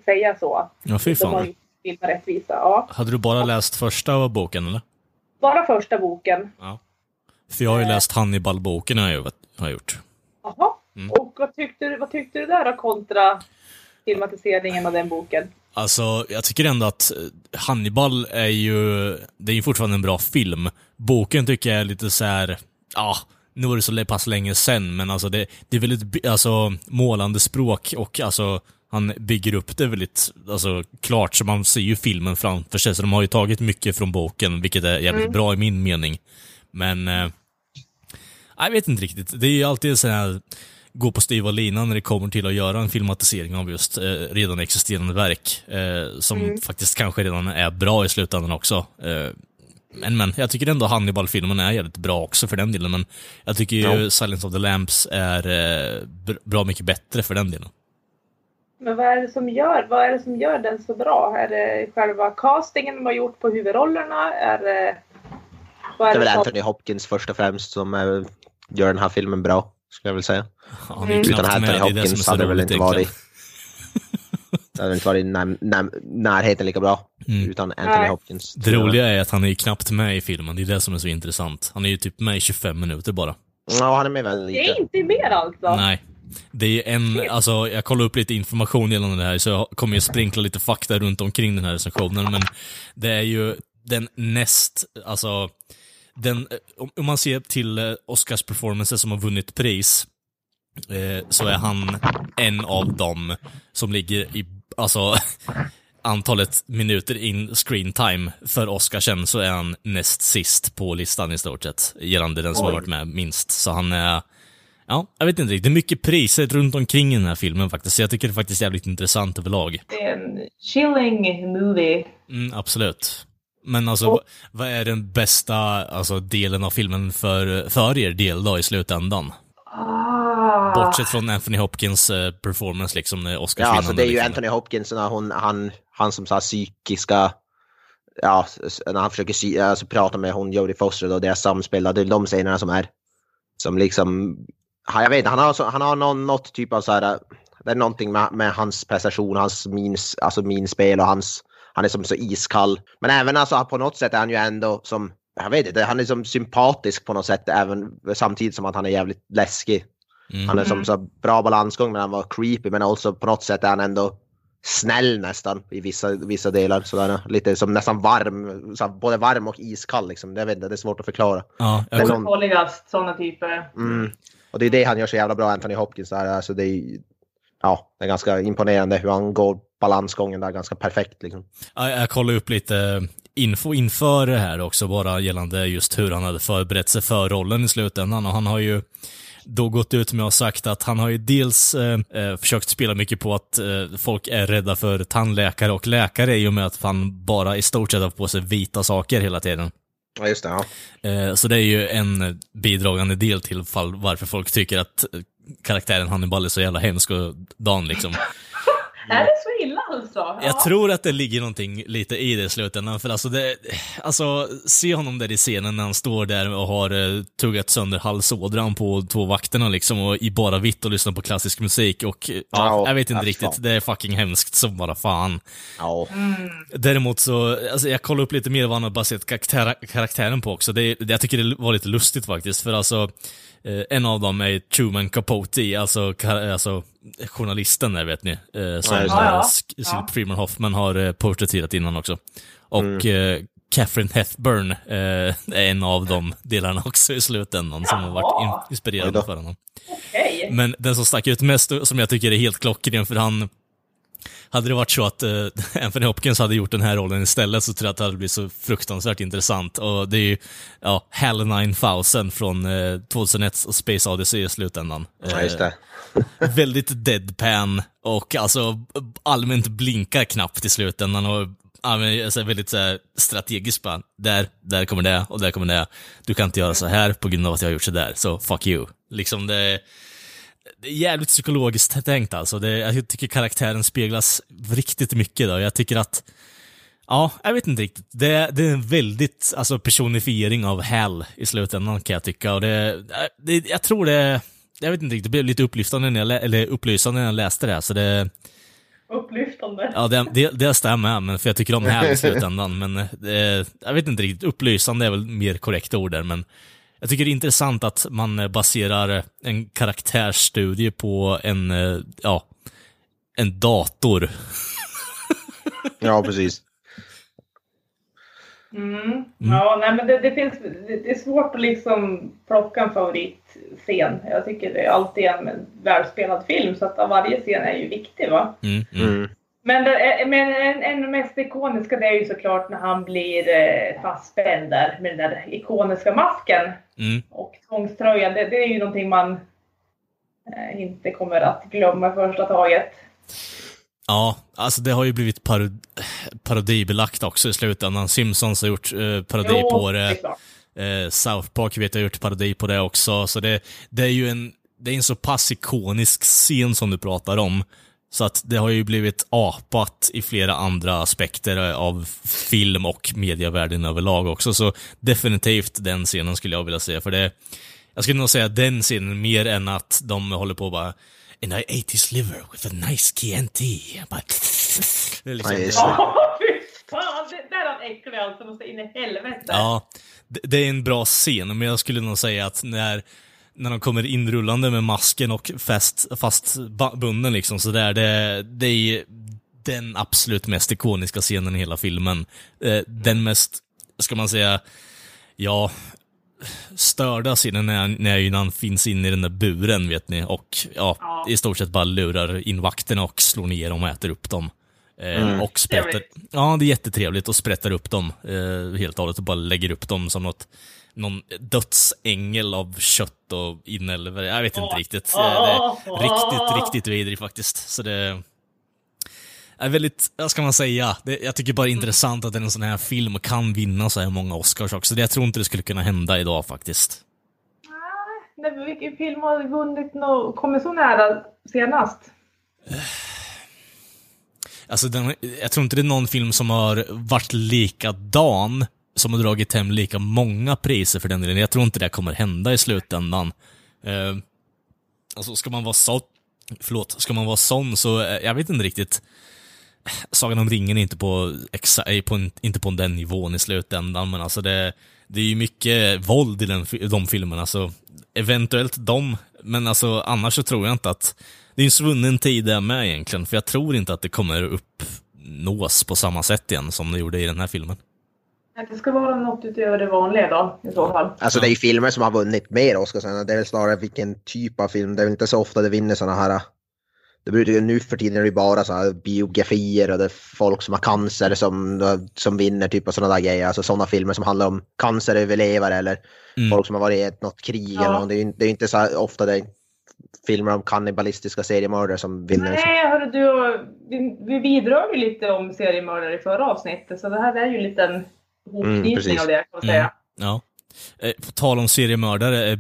säga så. Ja, fy De har fan. gjort filmen rättvisa. Ja. Hade du bara läst första boken eller? Bara första boken. För jag har ju läst Hannibal-boken har jag, ju- har jag gjort. Jaha. Mm. Och vad tyckte, du- vad tyckte du där då kontra filmatiseringen av den boken? Alltså, jag tycker ändå att eh, Hannibal är ju, det är ju fortfarande en bra film. Boken tycker jag är lite så här, ja, nu var det så pass länge sen, men alltså det, det är väldigt alltså, målande språk och alltså han bygger upp det väldigt alltså, klart, så man ser ju filmen framför sig. Så de har ju tagit mycket från boken, vilket är jävligt Mm. bra i min mening. Men, eh, jag vet inte riktigt. Det är ju alltid så här gå på styva linan när det kommer till att göra en filmatisering av just eh, redan existerande verk. Eh, som Mm. faktiskt kanske redan är bra i slutändan också. Eh, men, men jag tycker ändå Hannibal-filmen är jävligt bra också för den delen. Men jag tycker ju Ja. Silence of the Lambs är eh, br- bra mycket bättre för den delen. Men vad är det som gör, vad är det som gör den så bra? Är det själva castingen de har gjort på huvudrollerna? Är det... Vad Det är är väl Anthony Hopkins först och främst som eh, gör den här filmen bra, skulle jag vilja säga. Ju Mm. Utan med, Anthony det är det som är Hopkins så hade det väl inte varit... Det hade inte varit när, när, närheten lika bra Mm. utan Anthony Nej. Hopkins. Det roliga är att han är ju knappt med i filmen, det är det som är så intressant. Han är ju typ med i 25 minuter bara. Ja, han är med väldigt det lite. är inte mer alltså? Nej. Det är en, alltså jag kollar upp lite information gällande det här, så jag kommer ju sprinkla lite fakta runt omkring den här recensionen, men det är ju den näst, alltså, den, om om man ser till eh, Oscars performances som har vunnit pris, eh, så är han en av dem som ligger i, alltså, antalet minuter in screen time för Oscarsen så är han näst sist på listan i stort sett, gällande den som har Oj. varit med minst. Så han är, ja, jag vet inte riktigt. Det är mycket priser runt omkring i den här filmen faktiskt, så jag tycker det är faktiskt jävligt intressant överlag. Det är en chilling movie. Mm, absolut. Men alltså, vad- vad är den bästa alltså, delen av filmen för, för er del då i slutändan? Ah. Bortsett från Anthony Hopkins eh, performance liksom, när Ja, Oscarsvinnande. alltså det är ju liksom. Anthony Hopkins, när hon, han, han som så här psykiska, ja, när han försöker alltså, prata med hon Jodie Foster och deras samspel, det är de scenerna som är, som liksom, jag vet inte, han har, han har någon, något typ av så här, det är någonting med, med hans prestation, hans mins, alltså minspel och hans, han är som så iskall. Men även alltså på något sätt är han ju ändå som, jag vet inte, han är som sympatisk på något sätt även samtidigt som att han är jävligt läskig. Mm. Han är som så bra balansgång men han var creepy men också på något sätt är han ändå snäll nästan i vissa, vissa delar. Sådär. Lite som nästan varm, så här, både varm och iskall liksom. Jag vet inte, det är svårt att förklara. Ja, jag, någon, Farligast sådana typer. mm. Och det är det han gör så jävla bra, Anthony Hopkins. Där. Alltså det, är, ja, det är ganska imponerande hur han går balansgången där ganska perfekt. Liksom. jag, jag kollade upp lite info inför det här också, bara gällande just hur han hade förberett sig för rollen i slutändan. Och han har ju då gått ut med och sagt att han har ju dels eh, eh, försökt spela mycket på att eh, folk är rädda för tandläkare och läkare i och med att han bara i stort sett har på sig vita saker hela tiden. Ja, just det. Ja. Eh, Så det är ju en bidragande del till fall varför folk tycker att karaktären Hannibal är så jävla hemsk och dan liksom. Är det så illa alltså? Ja. Jag tror att det ligger någonting lite i det i slutändan, för alltså det, alltså se honom där i scenen när han står där och har eh, tuggat sönder halsådran på två vakterna liksom och i bara vitt och lyssnar på klassisk musik och eh, ja, Ja, jag vet inte riktigt, fan. det är fucking hemskt som bara fan. Ja. Däremot så, alltså jag kollade upp lite mer vad han har baserat karaktär, karaktären på också. Det, det, jag tycker det var lite lustigt faktiskt, för alltså eh, en av dem är Truman Capote, alltså, alltså journalisten där vet ni. Eh, som Ja, Ja, Freeman Hoffman har eh, porträtterat innan också. Och eh, Catherine Hepburn eh, är en av de delarna också i slutändan som har varit inspirerande för honom. Okej. Men den som stack ut mest, som jag tycker är helt klockren, för han... Hade det varit så att uh, Anthony Hopkins hade gjort den här rollen istället så tror jag att det hade blivit så fruktansvärt intressant. Och det är ju, ja, HAL 9000 från uh, 2001 och Space Odyssey i slutändan. ja, just det. Eh, väldigt deadpan och alltså allmänt blinkar knappt i slutändan och ja, men, alltså, väldigt så här, strategiskt bara, där, där kommer det och där kommer det. Du kan inte göra så här på grund av att jag har gjort så där, så fuck you. Liksom det, det är jävligt psykologiskt tänkt alltså. Det, jag tycker karaktären speglas riktigt mycket då. Jag tycker att Ja, jag vet inte riktigt. Det, det är en väldigt alltså, personifiering av Hal i slutändan kan jag tycka. Och det, det, jag tror det, jag vet inte riktigt, det blev lite upplyftande när jag, eller upplysande när jag läste det. här, Så det, Upplyftande. ja, det, det, det stämmer, men för jag tycker om Hal i slutändan. Men det, jag vet inte riktigt, upplysande är väl mer korrekta ord där, men jag tycker det är intressant att man eh, baserar en karaktärsstudie på en, eh, ja, en dator. Ja, precis. Mm. Ja, nej, men det, det, finns, det, det är svårt att liksom plocka en favoritscen. Jag tycker det är alltid en välspelad film så att varje scen är ju viktig va. Mm, mm. Mm. Men, det, men en, en mest ikoniska det är ju såklart när han blir eh, fastspänd där med den där ikoniska masken Mm. och tvångströjan. Det, det är ju någonting man eh, inte kommer att glömma första taget. Ja, alltså det har ju blivit parod parodibelagt också i slutändan. Simpsons har gjort eh, parodi Jo, på det det. Eh, South Park vet jag har gjort parodi på det också. Så det, det är ju en, det är en så pass ikonisk scen som du pratar om. Så att det har ju blivit apat i flera andra aspekter av film och medievärlden överlag också. Så definitivt den scenen skulle jag vilja säga. För det, jag skulle nog säga den scenen mer än att de håller på och bara And I ate his liver with a nice Chianti. Bara, det är liksom, Ja, just det. Ja, fy fan! Det där är han äcklig alltså, måste in i helvete. Ja, det, det är en bra scen, men jag skulle nog säga att när, när de kommer inrullande med masken och fast, bunden liksom sådär, det, det är den absolut mest ikoniska scenen i hela filmen. Eh, den mest, ska man säga, ja, störda scenen när, när han finns inne i den där buren, vet ni, och ja, Ja. i stort sett bara lurar in vakterna och slår ner dem och äter upp dem. Eh, och sprätter, ja det är jättetrevligt och sprättar upp dem eh, helt och hållet och bara lägger upp dem som något, någon dödsängel av kött och inälvor. Jag vet inte riktigt. Eh, det är riktigt, riktigt vidrig faktiskt. Så det, är väldigt, vad ska man säga, det, jag tycker bara det är intressant att en sån här film kan vinna så här många Oscars också. Det, jag tror inte det skulle kunna hända idag faktiskt. Nej, vilken film har vunnit och kommit så nära senast? Alltså, den, jag tror inte det är någon film som har varit likadan, som har dragit hem lika många priser för den delen. Jag tror inte det kommer hända i slutändan. Eh, alltså, ska man vara så, förlåt, ska man vara sån så, eh, jag vet inte riktigt. Sagan om ringen är inte på, exa, är på en, inte på den nivån i slutändan, men alltså det, det är ju mycket våld i den, de filmerna, så eventuellt de, men alltså annars så tror jag inte att det är en svunnen tid där med egentligen, för jag tror inte att det kommer uppnås på samma sätt igen som det gjorde i den här filmen. Det ska vara något utöver det vanliga då, i så fall. Alltså det är ju filmer som har vunnit mer Oscars. Det är väl snarare vilken typ av film. Det är väl inte så ofta det vinner såna här... Det brukar ju nu för tiden är det ju bara så här biografier och det är folk som har cancer som, som vinner typ av sådana där grejer. Alltså sådana filmer som handlar om canceröverlevare eller Mm. folk som har varit i ett, något krig Ja. eller något. Det är ju det är ju inte så ofta det filmer om kannibalistiska seriemördare som vinner. Nej, hörru du, vi, vi vidrör ju lite om seriemördare i förra avsnittet, så det här är ju en liten hopknytning precis. av det, kan man säga. Ja. Eh, På tal om seriemördare, eh,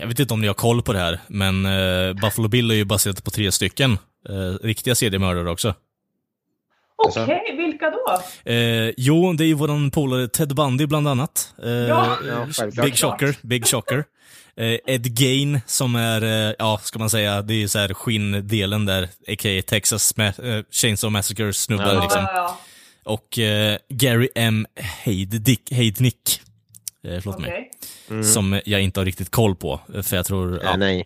jag vet inte om ni har koll på det här, men eh, Buffalo Bill är ju baserat på tre stycken riktiga seriemördare också. Okej, vilka då? Eh, jo, det är ju våran polare Ted Bundy bland annat. Eh, Ja. Big Shocker, Big Shocker. Eh, Ed Gain som är, eh, ja, ska man säga, det är ju så här skinndelen där, a.k.a. Texas Ma- eh, Chainsaw Massacre-snubben Ja. liksom. Ja, ja, Och eh, Gary M. Heidnick, Heidnick eh, förlåt Okej. mig, Mm. som jag inte har riktigt koll på, för jag tror, ja. Ja, nej.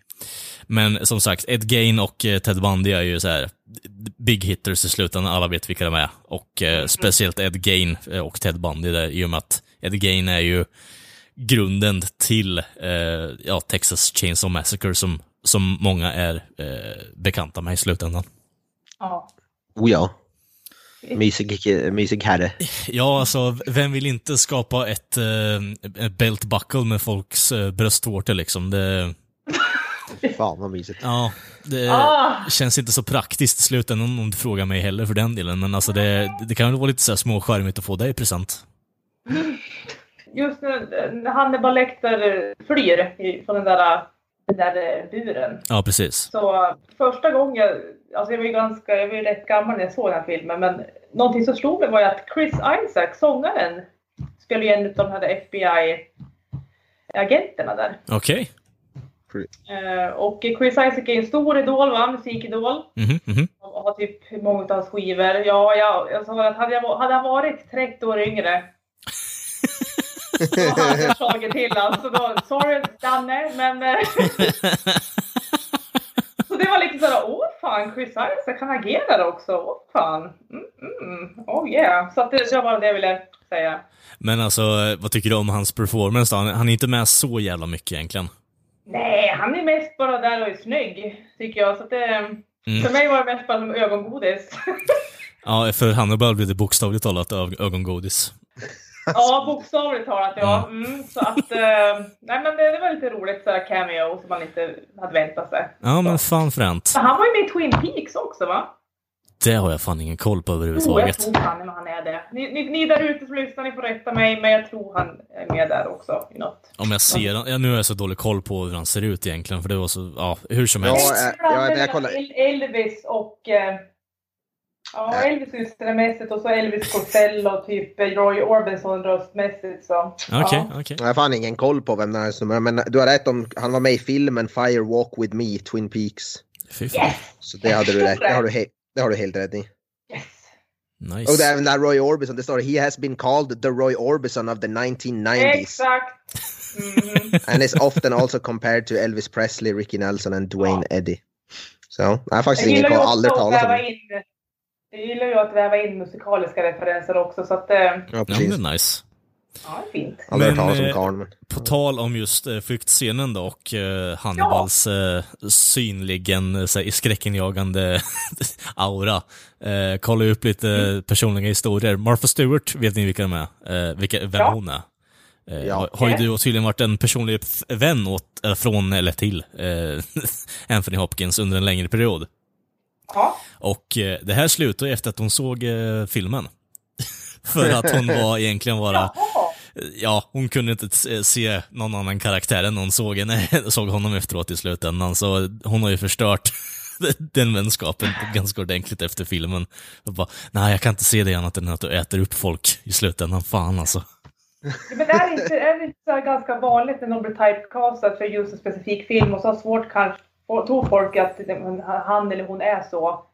Men som sagt, Ed Gain och eh, Ted Bundy är ju så här big hitters i slutändan, alla vet vilka de är. Och eh, speciellt Ed Gain eh, och Ted Bundy där, i och med att Ed Gain är ju grunden till eh, ja, Texas Chainsaw Massacre som, som många är eh, bekanta med i slutändan. Ja. Oh ja. Mysig, mysig herre. Ja, alltså, vem vill inte skapa ett, eh, ett belt buckle med folks eh, bröstvårtor liksom? Det, Fan vad mysigt. ja, det Ah. känns inte så praktiskt i slutändan om du frågar mig heller för den delen, men alltså det, det kan väl vara lite så här småskärmigt att få det i present. Just när när Hannibal Lecter flyr från den där, den där buren. Ja, precis. Så första gången, alltså jag var ju ganska, jag var ju rätt gammal när jag såg den här filmen, men någonting som slog mig var ju att Chris Isaac, sångaren, spelar ju en av de här FBI-agenterna där. Okej. Eh, och Chris Isaac är en stor idol, va? musikidol. Mhm, mhm. Och har typ många av hans skivor. Ja, ja, jag sa att hade, jag, hade han varit 30 år yngre då hade jag slagit till alltså då, Sorry Danne, men... eh, så det var lite sådär, åh fan, Chris Isaac han agerar också, åh fan. Mm, mm, oh yeah. Så det, det var bara det jag ville säga. Men alltså, vad tycker du om hans performance då? Han, är inte med så jävla mycket egentligen. Nej, han är mest bara där och är snygg, tycker jag. Så att det, För mig var det mest bara som ögongodis. Ja, för Hannibal blir det bokstavligt talat ögongodis. Ja, bokstavligt talat ja. Mm, så att, eh, nej men det, det var lite roligt sådär cameo som man inte hade väntat sig. Ja, men fan fränt. Så han var ju med i Twin Peaks också va? Det har jag fan ingen koll på Jo, jag överhuvudtaget. tror fan men han är det. Ni, ni, ni där ute som lyssnar, ni får rätta mig, men jag tror han är med där också i något. Om jag ser han- ja, nu har jag så dålig koll på hur han ser ut egentligen, för det var så, ja, hur som Ja, helst. ja, jag, jag kollar. El- Elvis och... Eh, ja, Elvis utseendmässigt och så Elvis Costello, typ eh, Roy Orbison röstmässigt så. Okej, ja. okej. Jag har fan ingen koll på vem det är som är, men du har rätt om, han var med i filmen Fire Walk With Me, Twin Peaks. Yes! Så det hade du rätt, det har du, he- det har du helt rätt i. Nice. Och det är även där Roy Orbison, det står He has been called the Roy Orbison of the 1990s. Exakt! Mm. And is often also compared to Elvis Presley, Ricky Nelson and Dwayne Eddy. Så, jag har faktiskt Jag ingen koll, aldrig talat om det. Jag gillar ju att väva in musikaliska referenser också så att eh, Ja, Ja, precis. men det är nice. ja, fint. Men, eh, men... På tal om just eh, flyktscenen då och eh, Hannibals eh, synligen eh, skräckinjagande aura. Eh, kolla upp lite Mm. personliga historier. Martha Stewart, vet ni vilka de är? Eh, vilka, vem Ja. hon är? Eh, Ja. har, har ju du tydligen varit en personlig vän åt, eller från eller till eh, Anthony Hopkins under en längre period. Ja. Och eh, det här slutade ju efter att hon såg eh, filmen. För att hon var egentligen bara... Ja, hon kunde inte t- se någon annan karaktär än hon såg, henne, såg honom efteråt i slutändan. Så hon har ju förstört den vänskapen ganska ordentligt efter filmen. Och bara, nej jag kan inte se det annat än att du äter upp folk i slutändan. Fan alltså. Men är det inte, är det inte så ganska vanligt när någon blir typecastad för just en specifik film och så har svårt kanske, tror folk att han eller hon är så,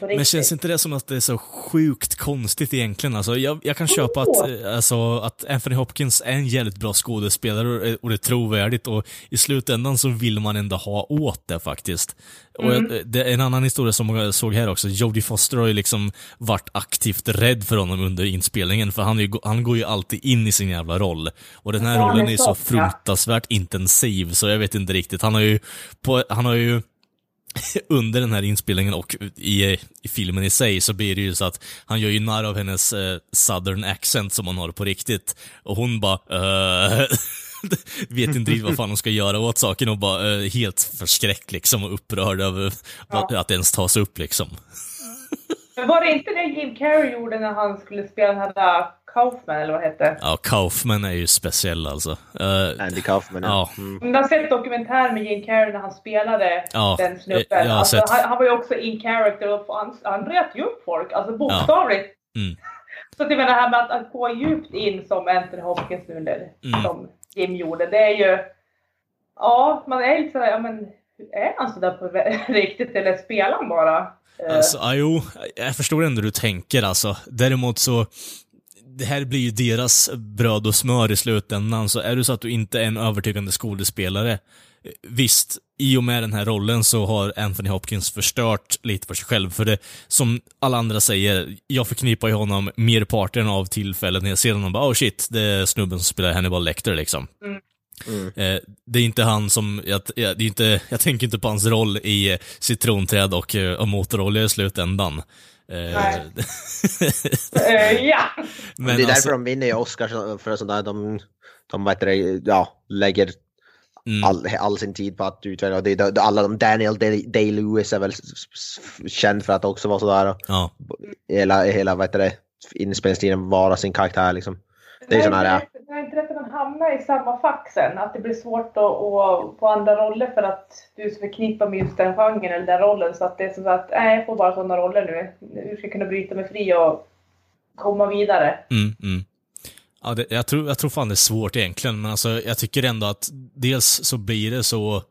på riktigt. Men känns inte det som att det är så sjukt konstigt egentligen? Alltså, jag, jag kan köpa att, alltså, att Anthony Hopkins är en jävligt bra skådespelare och, det är trovärdigt och i slutändan så vill man ändå ha åt det faktiskt. Och jag, det är en annan historia som jag såg här också, Jodie Foster har ju liksom varit aktivt rädd för honom under inspelningen för han, ju, han går ju alltid in i sin jävla roll. Och den här Ja, rollen är är så fruktansvärt intensiv så jag vet inte riktigt. Han har ju, på, han har ju under den här inspelningen och i, i filmen i sig så blir det ju så att han gör ju narr av hennes eh, southern accent som hon har på riktigt. Och hon bara eh, vet inte riktigt vad fan hon ska göra åt saken och bara eh, helt förskräckt liksom och upprörd över vad- att det ens tas upp liksom. Men var det inte det Jim Carrey gjorde när han skulle spela den här uh, Kaufman eller vad det hette? Ja, Kaufman är ju speciell alltså. Eh, Andy Kaufman. ja. Mm. Om du har sett dokumentär med Jim Carrey när han spelade Ja, den snubben. jag- jag har alltså, sett. han, han var ju också in character och han, han röt ju upp folk, alltså bokstavligt. Mm. Så jag menar det här med att, att gå djupt in som Anthony Hopkins nu, eller Mm. som Jim gjorde, det är ju... Ja, man är lite sådär, ja men är han sådär på riktigt eller spelar han bara? Alltså, ja, jo, jag förstår ändå hur du tänker alltså. Däremot så, det här blir ju deras bröd och smör i slutändan, så är det så att du inte är en övertygande skådespelare, eh, visst, i och med den här rollen så har Anthony Hopkins förstört lite för sig själv, för det, som alla andra säger, jag förknippar ju honom merparten av tillfällen när jag ser honom, bara oh shit, det är snubben som spelar Hannibal Lecter liksom. Eh, det är inte han som, jag, jag, det är inte, jag tänker inte på hans roll i eh, Citronträd och, och motorolja i slutändan. Eh, Nej. eh, ja! men det är därför alltså, de vinner ju Oscars för sånt där. De, de heter det, ja, lägger mm, all, all sin tid på att utveckla. Det, är- det, alla de, Daniel Day- Day-Lewis är väl känd för att också vara sådär. och ja, Hela, hela vad heter det, inspelningstiden vara sin karaktär liksom. Det är sån här, ja hamna i samma fack sen. Att det blir svårt att, att få andra roller för att du är så förknippad med just den genren eller den rollen. Så att det är som att, nej jag får bara sådana roller nu. Hur ska jag kunna bryta mig fri och komma vidare? mm, mm. Ja, det, jag, tror, jag tror fan det är svårt egentligen, men alltså, jag tycker ändå att dels så blir det så...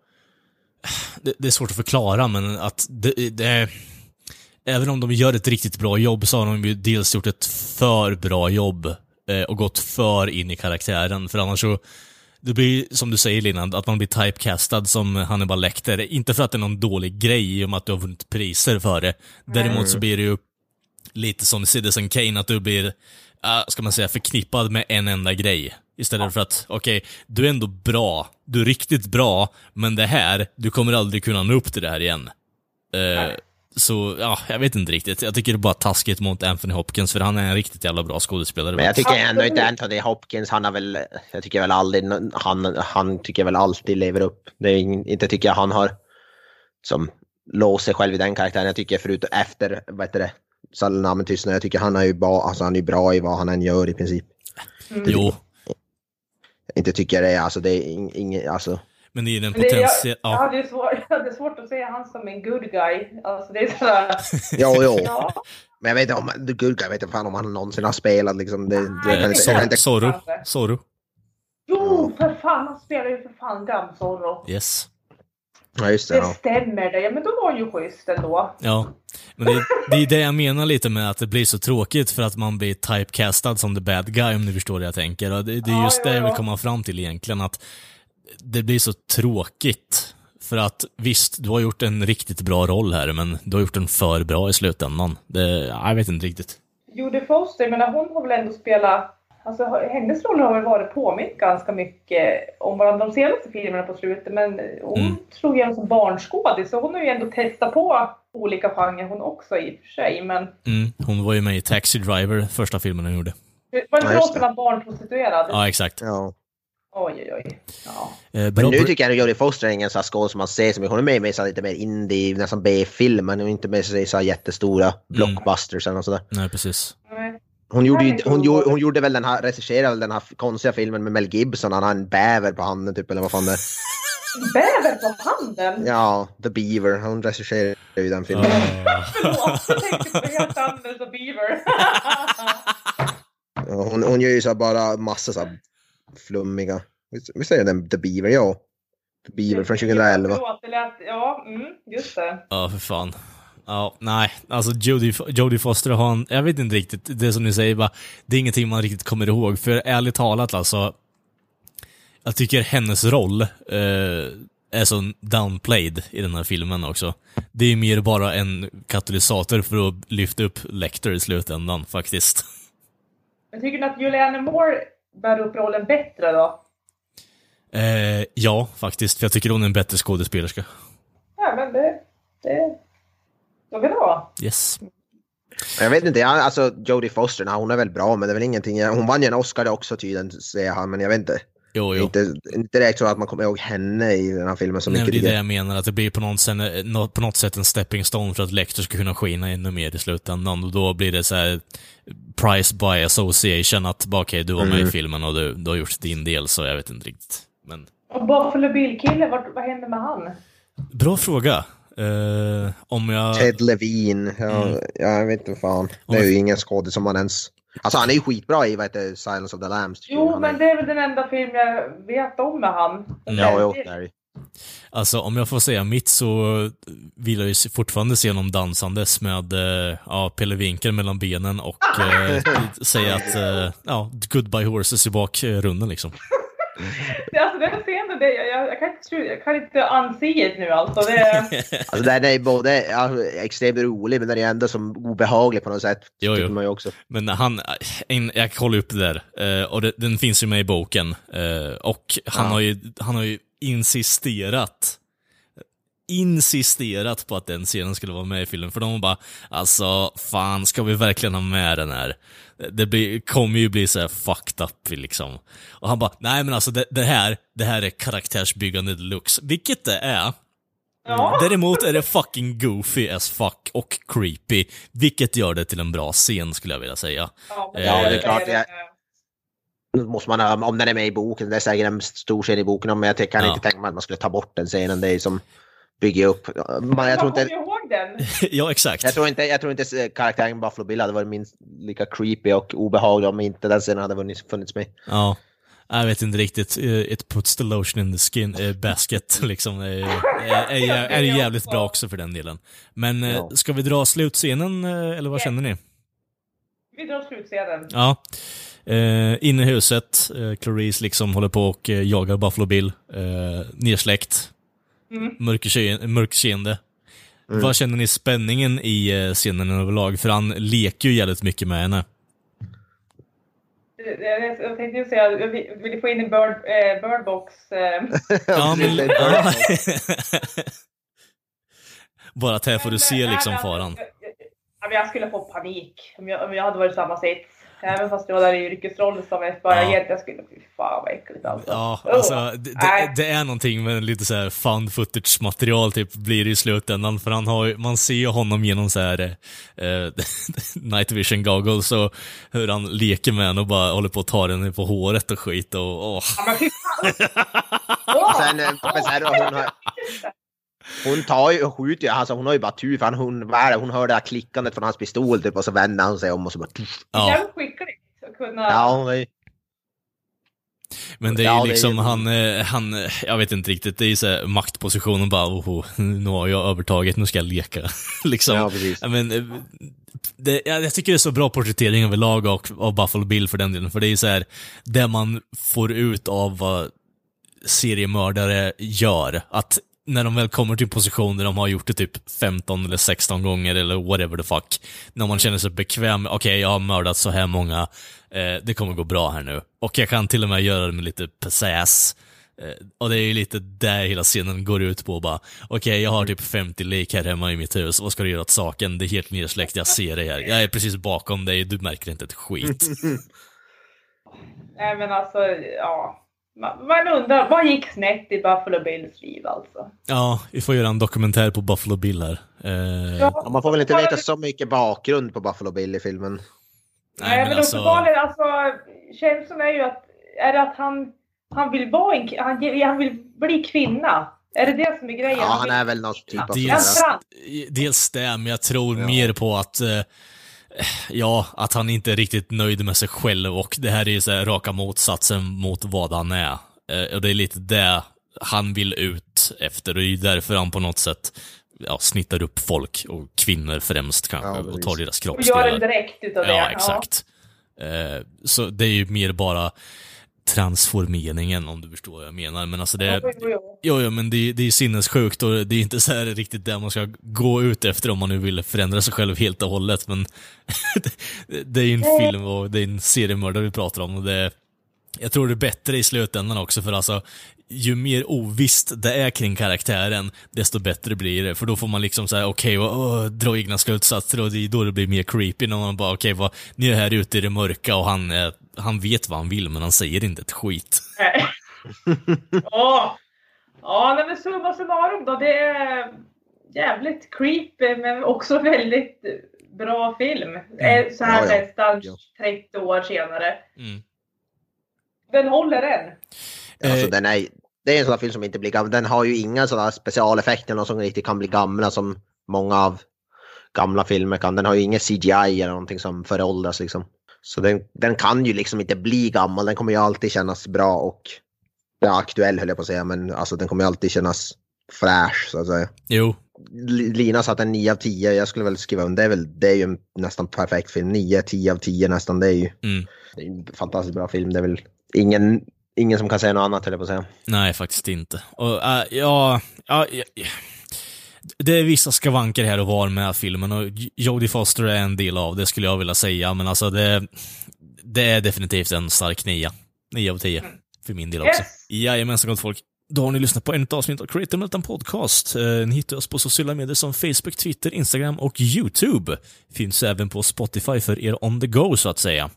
Det, det är svårt att förklara, men att det, det. Även om de gör ett riktigt bra jobb så har de ju dels gjort ett för bra jobb och gått för in i karaktären, för annars så det blir, som du säger Lina, att man blir typecastad som Hannibal Lecter. Inte för att det är någon dålig grej i och med att du har vunnit priser för det. Däremot så blir det ju lite som Citizen Kane, att du blir, äh, ska man säga, förknippad med en enda grej. Istället för att, okej, du är ändå bra, du är riktigt bra, men det här, du kommer aldrig kunna nå upp till det här igen. Eh, så, ja, jag vet inte riktigt. Jag tycker det är bara taskigt mot Anthony Hopkins, för han är en riktigt jävla bra skådespelare. Men jag tycker ändå inte Anthony Hopkins, han har väl, jag tycker väl aldrig, han, han tycker väl alltid lever upp. Det är inte tycker jag han har som låst sig själv i den karaktären. Jag tycker förutom efter, vad heter det, Salinamen tystnad, jag tycker han är ju bra, alltså han är bra i vad han än gör i princip. Jo, Inte tycker jag det är, alltså det är ing- ingen, alltså. Men det är ju den det, jag, potentiella... jag, Ja, svår, jag hade svårt att se han som en good guy. Alltså det är sådär... Jo, jo. Ja, Men jag vet inte om, Good Guy, jag vet inte fan om han någonsin har spelat liksom. Det, det, jag kan eh, inte, jag Zorro, Zorro, jo, för fan, han spelar ju för fan Gam Zorro. Yes. ja just det. Det Ja. stämmer det. Ja, men då var ju schysst ändå. Ja, men det, det är det jag menar lite med att det blir så tråkigt för att man blir typecastad som the bad guy om ni förstår vad jag tänker. Och det, det är Ja, just ja, det jag vill ja. komma fram till egentligen, att det blir så tråkigt. För att visst, du har gjort en riktigt bra roll här, men du har gjort den för bra i slutändan. Det, ja, jag vet inte riktigt. Jodie Foster, men hon har väl ändå spelat... Alltså hennes roll har väl varit påmint ganska mycket om varandra de senaste filmerna på slutet. Men hon Mm. slog igenom som barnskådis så hon har ju ändå testat på olika genrer hon också i och för sig. Men Mm, hon var ju med i Taxi Driver, första filmen hon gjorde. var det Ja, inte just hon var barnprostituerad? Ja, exakt. Ja. Oj, oj, oj. Ja. Eh, Men nu tycker jag att Jodie Foster är ingen sån här skådis som man ser så mycket. Hon är med i så lite mer indie, nästan B-film, men inte med i så här jättestora blockbusters eller något sådär. Nej, precis. Hon gjorde, ju, hon, gjorde, hon gjorde väl den här, regisserade väl den här konstiga filmen med Mel Gibson, han har en bäver på handen typ, eller vad fan det är. Bäver på handen? Ja, The Beaver, hon regisserade ju den filmen. Förlåt, jag tänkte på helt Anders och Beaver. Hon, hon gör ju så bara massa så här flummiga, är det den The Beaver? Ja. The Beaver från 2011. Förlåt, det lät, ja, mm, just det. Ja, för fan. Ja, nej, alltså Jodie, Jodie Foster har en, jag vet inte riktigt, det som ni säger bara, det är ingenting man riktigt kommer ihåg, för ärligt talat alltså, jag tycker hennes roll eh, är så downplayed i den här filmen också. Det är mer bara en katalysator för att lyfta upp Lecter i slutändan faktiskt. Men tycker att Julianne Moore bär upp rollen bättre då? Eh, ja, faktiskt, för jag tycker hon är en bättre skådespelerska. Ja, men det... det så kan det vara. Yes. Jag vet inte, alltså Jodie Foster, nej, hon är väl bra men det är väl ingenting, hon vann ju en Oscar också tydligen säger han, men jag vet inte. Jo, jo. Inte, inte direkt så att man kommer ihåg henne i den här filmen så Nej, mycket. det är det jag. jag menar, att det blir på något, sätt, nå- på något sätt en stepping stone för att Lecter ska kunna skina ännu mer i slutändan. Och då blir det så här price by association, att bara okej, du var med i Mm. filmen och du, du har gjort din del, så jag vet inte riktigt. Men Och Buffalo Bill-kille, vad, vad hände med han? bra fråga. Eh, om jag... Ted Levine, ja, Mm. ja, jag vet inte fan. Det är ju ingen skådis som man ens... Alltså han är ju skitbra i vad heter Silence of the Lambs. Jo, Han men är... det är väl den enda film jag vet om med han. Ja, jo, det är det. Alltså om jag får säga mitt så vill jag ju se- fortfarande se honom dansandes med eh, ja, Pelle Winkel mellan benen och eh, säga att eh, ja, goodbye horses i bakrunden liksom. Det, alltså, den scenen, det, jag, jag, kan inte, jag kan inte unsee it nu alltså. Det, Alltså den är både ja, extremt rolig men den är ändå som obehaglig på något sätt. Jo, jo. man ju också. Men han, en, jag kollar upp det där, eh, och det, den finns ju med i boken. eh, och han, Ja. har ju, han har ju insisterat, insisterat på att den scenen skulle vara med i filmen. För de var bara, alltså fan, ska vi verkligen ha med den här? Det blir, kommer ju bli så här fucked up liksom. Och han bara, nej men alltså det, det här, det här är karaktärsbyggande deluxe. Vilket det är. ja. Däremot är det fucking goofy as fuck och creepy, vilket gör det till en bra scen skulle jag vilja säga. Ja, men Ja, det är klart, Nu måste man om den är med i boken, det är säkert en stor scen i boken, men jag kan Ja. inte tänka mig att man skulle ta bort den scenen. Det är som bygger upp. Man, jag, tror inte, den. ja, exakt. jag, tror inte, jag tror inte karaktären Buffalo Bill hade varit minst lika creepy och obehaglig om inte den scenen hade funnits med. Ja. Jag vet inte riktigt. Eh, It puts the lotion in the skin eh, basket, liksom. Är, är, är, är, är jävligt bra också för den delen. Men eh, Ja. ska vi dra slutscenen, eh, eller vad känner ni? Vi drar slutscenen. Ja. Eh, inne i huset, eh, Clarice liksom håller på och eh, jagar Buffalo Bill. Eh, nersläckt. Mm. Mörkerse- Mörkseende. Vad känner ni spänningen i eh, scenen överlag? För han leker ju jävligt mycket med henne. Jag, jag tänkte ju säga, jag vill vill få in en bird, eh, bird box. Eh, Ja, men, det- ja. Bara att här får du se liksom alltså, faran. Jag, jag skulle få panik om jag, om jag hade varit i samma sits. Även fast jag var där i yrkesroll som bara Ja. Jag skulle, fy fan vad äckligt alltså. Ja, Oh, alltså det, nej. det, det är någonting med lite så här found footage material typ blir det i slutändan för han har man ser ju honom genom så här eh, night vision goggles och hur han leker med henne och bara håller på att ta den på håret och skit och åh. Ja, men fy fan. Åh! Sen, eh, men sen, hon, har, hon tar ju och skjuter ju, alltså hon har ju bara tur för han, hon, vad är det, hon hör det här klickandet från hans pistol typ och så vänder han sig om och så bara... Ja, Jävligt skickligt att kunna... Ja, hon är, men det är ju det liksom han, eh, han, eh, jag vet inte riktigt, det är ju så här maktpositionen bara, oh, nu har jag övertaget, nu ska jag leka. liksom. ja, precis. Men, eh, det, jag, jag tycker det är så bra porträttering överlag och, av Buffalo Bill för den delen, för det är ju så här, det man får ut av vad seriemördare gör, att när de väl kommer till en position där de har gjort det typ 15 eller 16 gånger eller whatever the fuck, när man känner sig bekväm okej okej jag har mördat så här många, eh, det kommer gå bra här nu. Och jag kan till och med göra det med lite pizzazz. Eh, och det är ju lite där hela scenen går ut på bara, okej jag har typ 50 lik här hemma i mitt hus, vad ska du göra åt saken? Det är helt nedsläckt, jag ser dig här. Jag är precis bakom dig, du märker inte ett skit. Nej men alltså, ja man, undrar, vad gick snett i Buffalo Bills liv alltså? Ja, vi får göra en dokumentär på Buffalo Bill här. Eh, Ja, man får väl inte veta så mycket bakgrund på Buffalo Bill i filmen. Nej, men, alltså- uppenbarligen, alltså, känslan är ju att, är det att han, han vill vara en, han, han vill bli kvinna? Är det det som är grejen? Ja, han är väl någon typ av... Dels, dels det, men jag tror mer på att eh, Ja, att han inte är riktigt nöjd med sig själv och det här är ju så här raka motsatsen mot vad han är. Eh, och det är lite det han vill ut efter och det är ju därför han på något sätt ja, snittar upp folk och kvinnor främst kanske Ja, och tar deras och gör en kroppsdelar. direkt utav det. Ja, exakt. Eh, så det är ju mer bara transformeringen om du förstår vad jag menar. Men alltså det, Ja, jo. Jo, ja, men det, det är sinnessjukt och det är inte så här riktigt det man ska gå ut efter om man nu vill förändra sig själv helt och hållet. Men det, är ju en film och det är en seriemördare vi pratar om och det jag tror det är bättre i slutändan också för alltså ju mer ovisst det är kring karaktären, desto bättre blir det. För då får man liksom säga okej, okay, dra egna slutsatser och det är då det blir mer creepy när man bara okej, vad ni är här ute i det mörka och han, eh, han vet vad han vill men han säger inte ett skit. Ja, nej, men summa summarum då. Det är jävligt creepy men också väldigt bra film. Eh, Så här Ja, ja. nästan Ja. 30 år senare. Mm. Den håller än. Alltså, den är, det är en sån här film som inte blir gammal. Den har ju inga sådana specialeffekter någon som riktigt kan bli gamla som många av gamla filmer kan. Den har ju ingen CGI eller någonting som föråldras liksom. Så den, den kan ju liksom inte bli gammal. Den kommer ju alltid kännas bra och ja, aktuell höll jag på att säga. Men alltså den kommer ju alltid kännas fräsch så att säga. Jo, Li- Lina satt en 9 av 10. Jag skulle väl skriva under. Det är, väl, det är ju nästan perfekt film. 9, 10 av 10 nästan. Det är ju Mm. det är en fantastiskt bra film. Det är väl ingen, ingen som kan säga något annat höll jag på att säga. Nej, faktiskt inte. Och, äh, ja, ja, ja, det är vissa skavanker här och var med filmen och Jodie Foster är en del av det skulle jag vilja säga, men alltså det, det är definitivt en stark nia. 9 av 10. För min del också. Yes. Jajamensan gott folk. Då har ni lyssnat på ett avsnitt av Creative Meltdown Podcast. Eh, Ni hittar oss på sociala medier som Facebook, Twitter, Instagram och YouTube. Finns även på Spotify för er on the go, så att säga.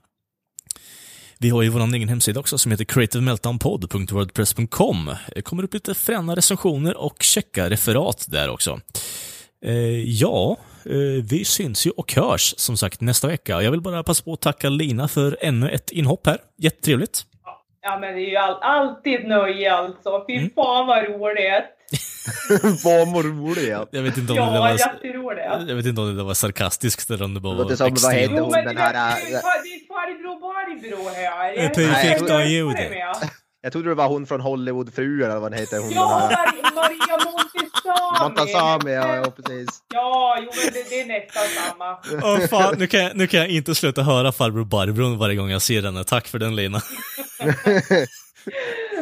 Vi har ju vår egen hemsida också som heter creativemeltdownpod.wordpress.com. Det kommer upp lite fräna recensioner och checka referat där också. Eh, ja, eh, vi syns ju och hörs som sagt nästa vecka. Jag vill bara passa på att tacka Lina för ännu ett inhopp här. Jättetrevligt. Ja, men det är ju all, alltid nöje alltså. Fy Mm. fan vad roligt. Vad roligt ja. Jag vet inte om det Ja, var... jätteroligt. Jag vet inte om det var sarkastiskt eller om det bara Det låter var som, vad extremt... heter Jo, hon men den det här... är äh, det är farbror Barbro här. Är perfekt Jag- av ljud. med. Jag trodde det var hon från Hollywoodfruar eller vad den heter. Hon Ja, den här. Maria, Montazami. Montazami, ja, ja precis. Ja, jo men det, det är nästan samma. Åh fan, nu kan, jag, nu kan jag inte sluta höra farbror Barbro varje gång jag ser henne. Tack för den Lina.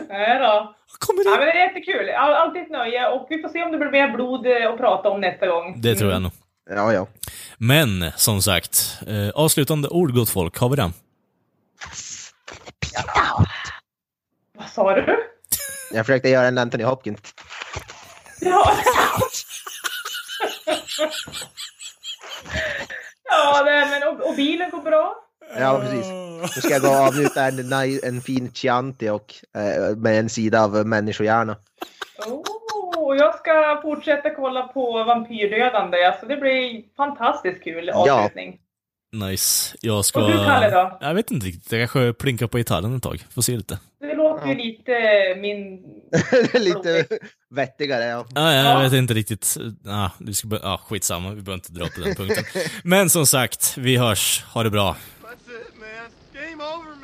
Nej då. Kommer Ja, det? men det är jättekul. All, alltid ett nöje och vi får se om det blir mer blod eh, att prata om nästa gång. Det tror jag nog. Ja, ja. Men, som sagt, eh, avslutande ord gott folk, har vi det? Vad sa du? Jag försökte göra en Anthony Hopkins. Ja. ja, nej, men och, och bilen går bra. Ja, precis. Nu ska jag gå och avnjuta en, en fin Chianti och, eh, med en sida av människohjärna. Oh, och jag ska fortsätta kolla på Vampyrdödande. Alltså, det blir fantastiskt kul Ja. Nice. Jag ska... Och du, Kalle, då? Jag vet inte riktigt. Jag kanske plinkar på gitarren ett tag. Får se lite. Det låter ju lite min... Lite vettigare, ja. Ja, jag Ja. vet inte riktigt. Ah, du ska bör- ah, skitsamma, vi behöver inte dra på den punkten. Men som sagt, vi hörs. Ha det bra. That's it, man. Game over.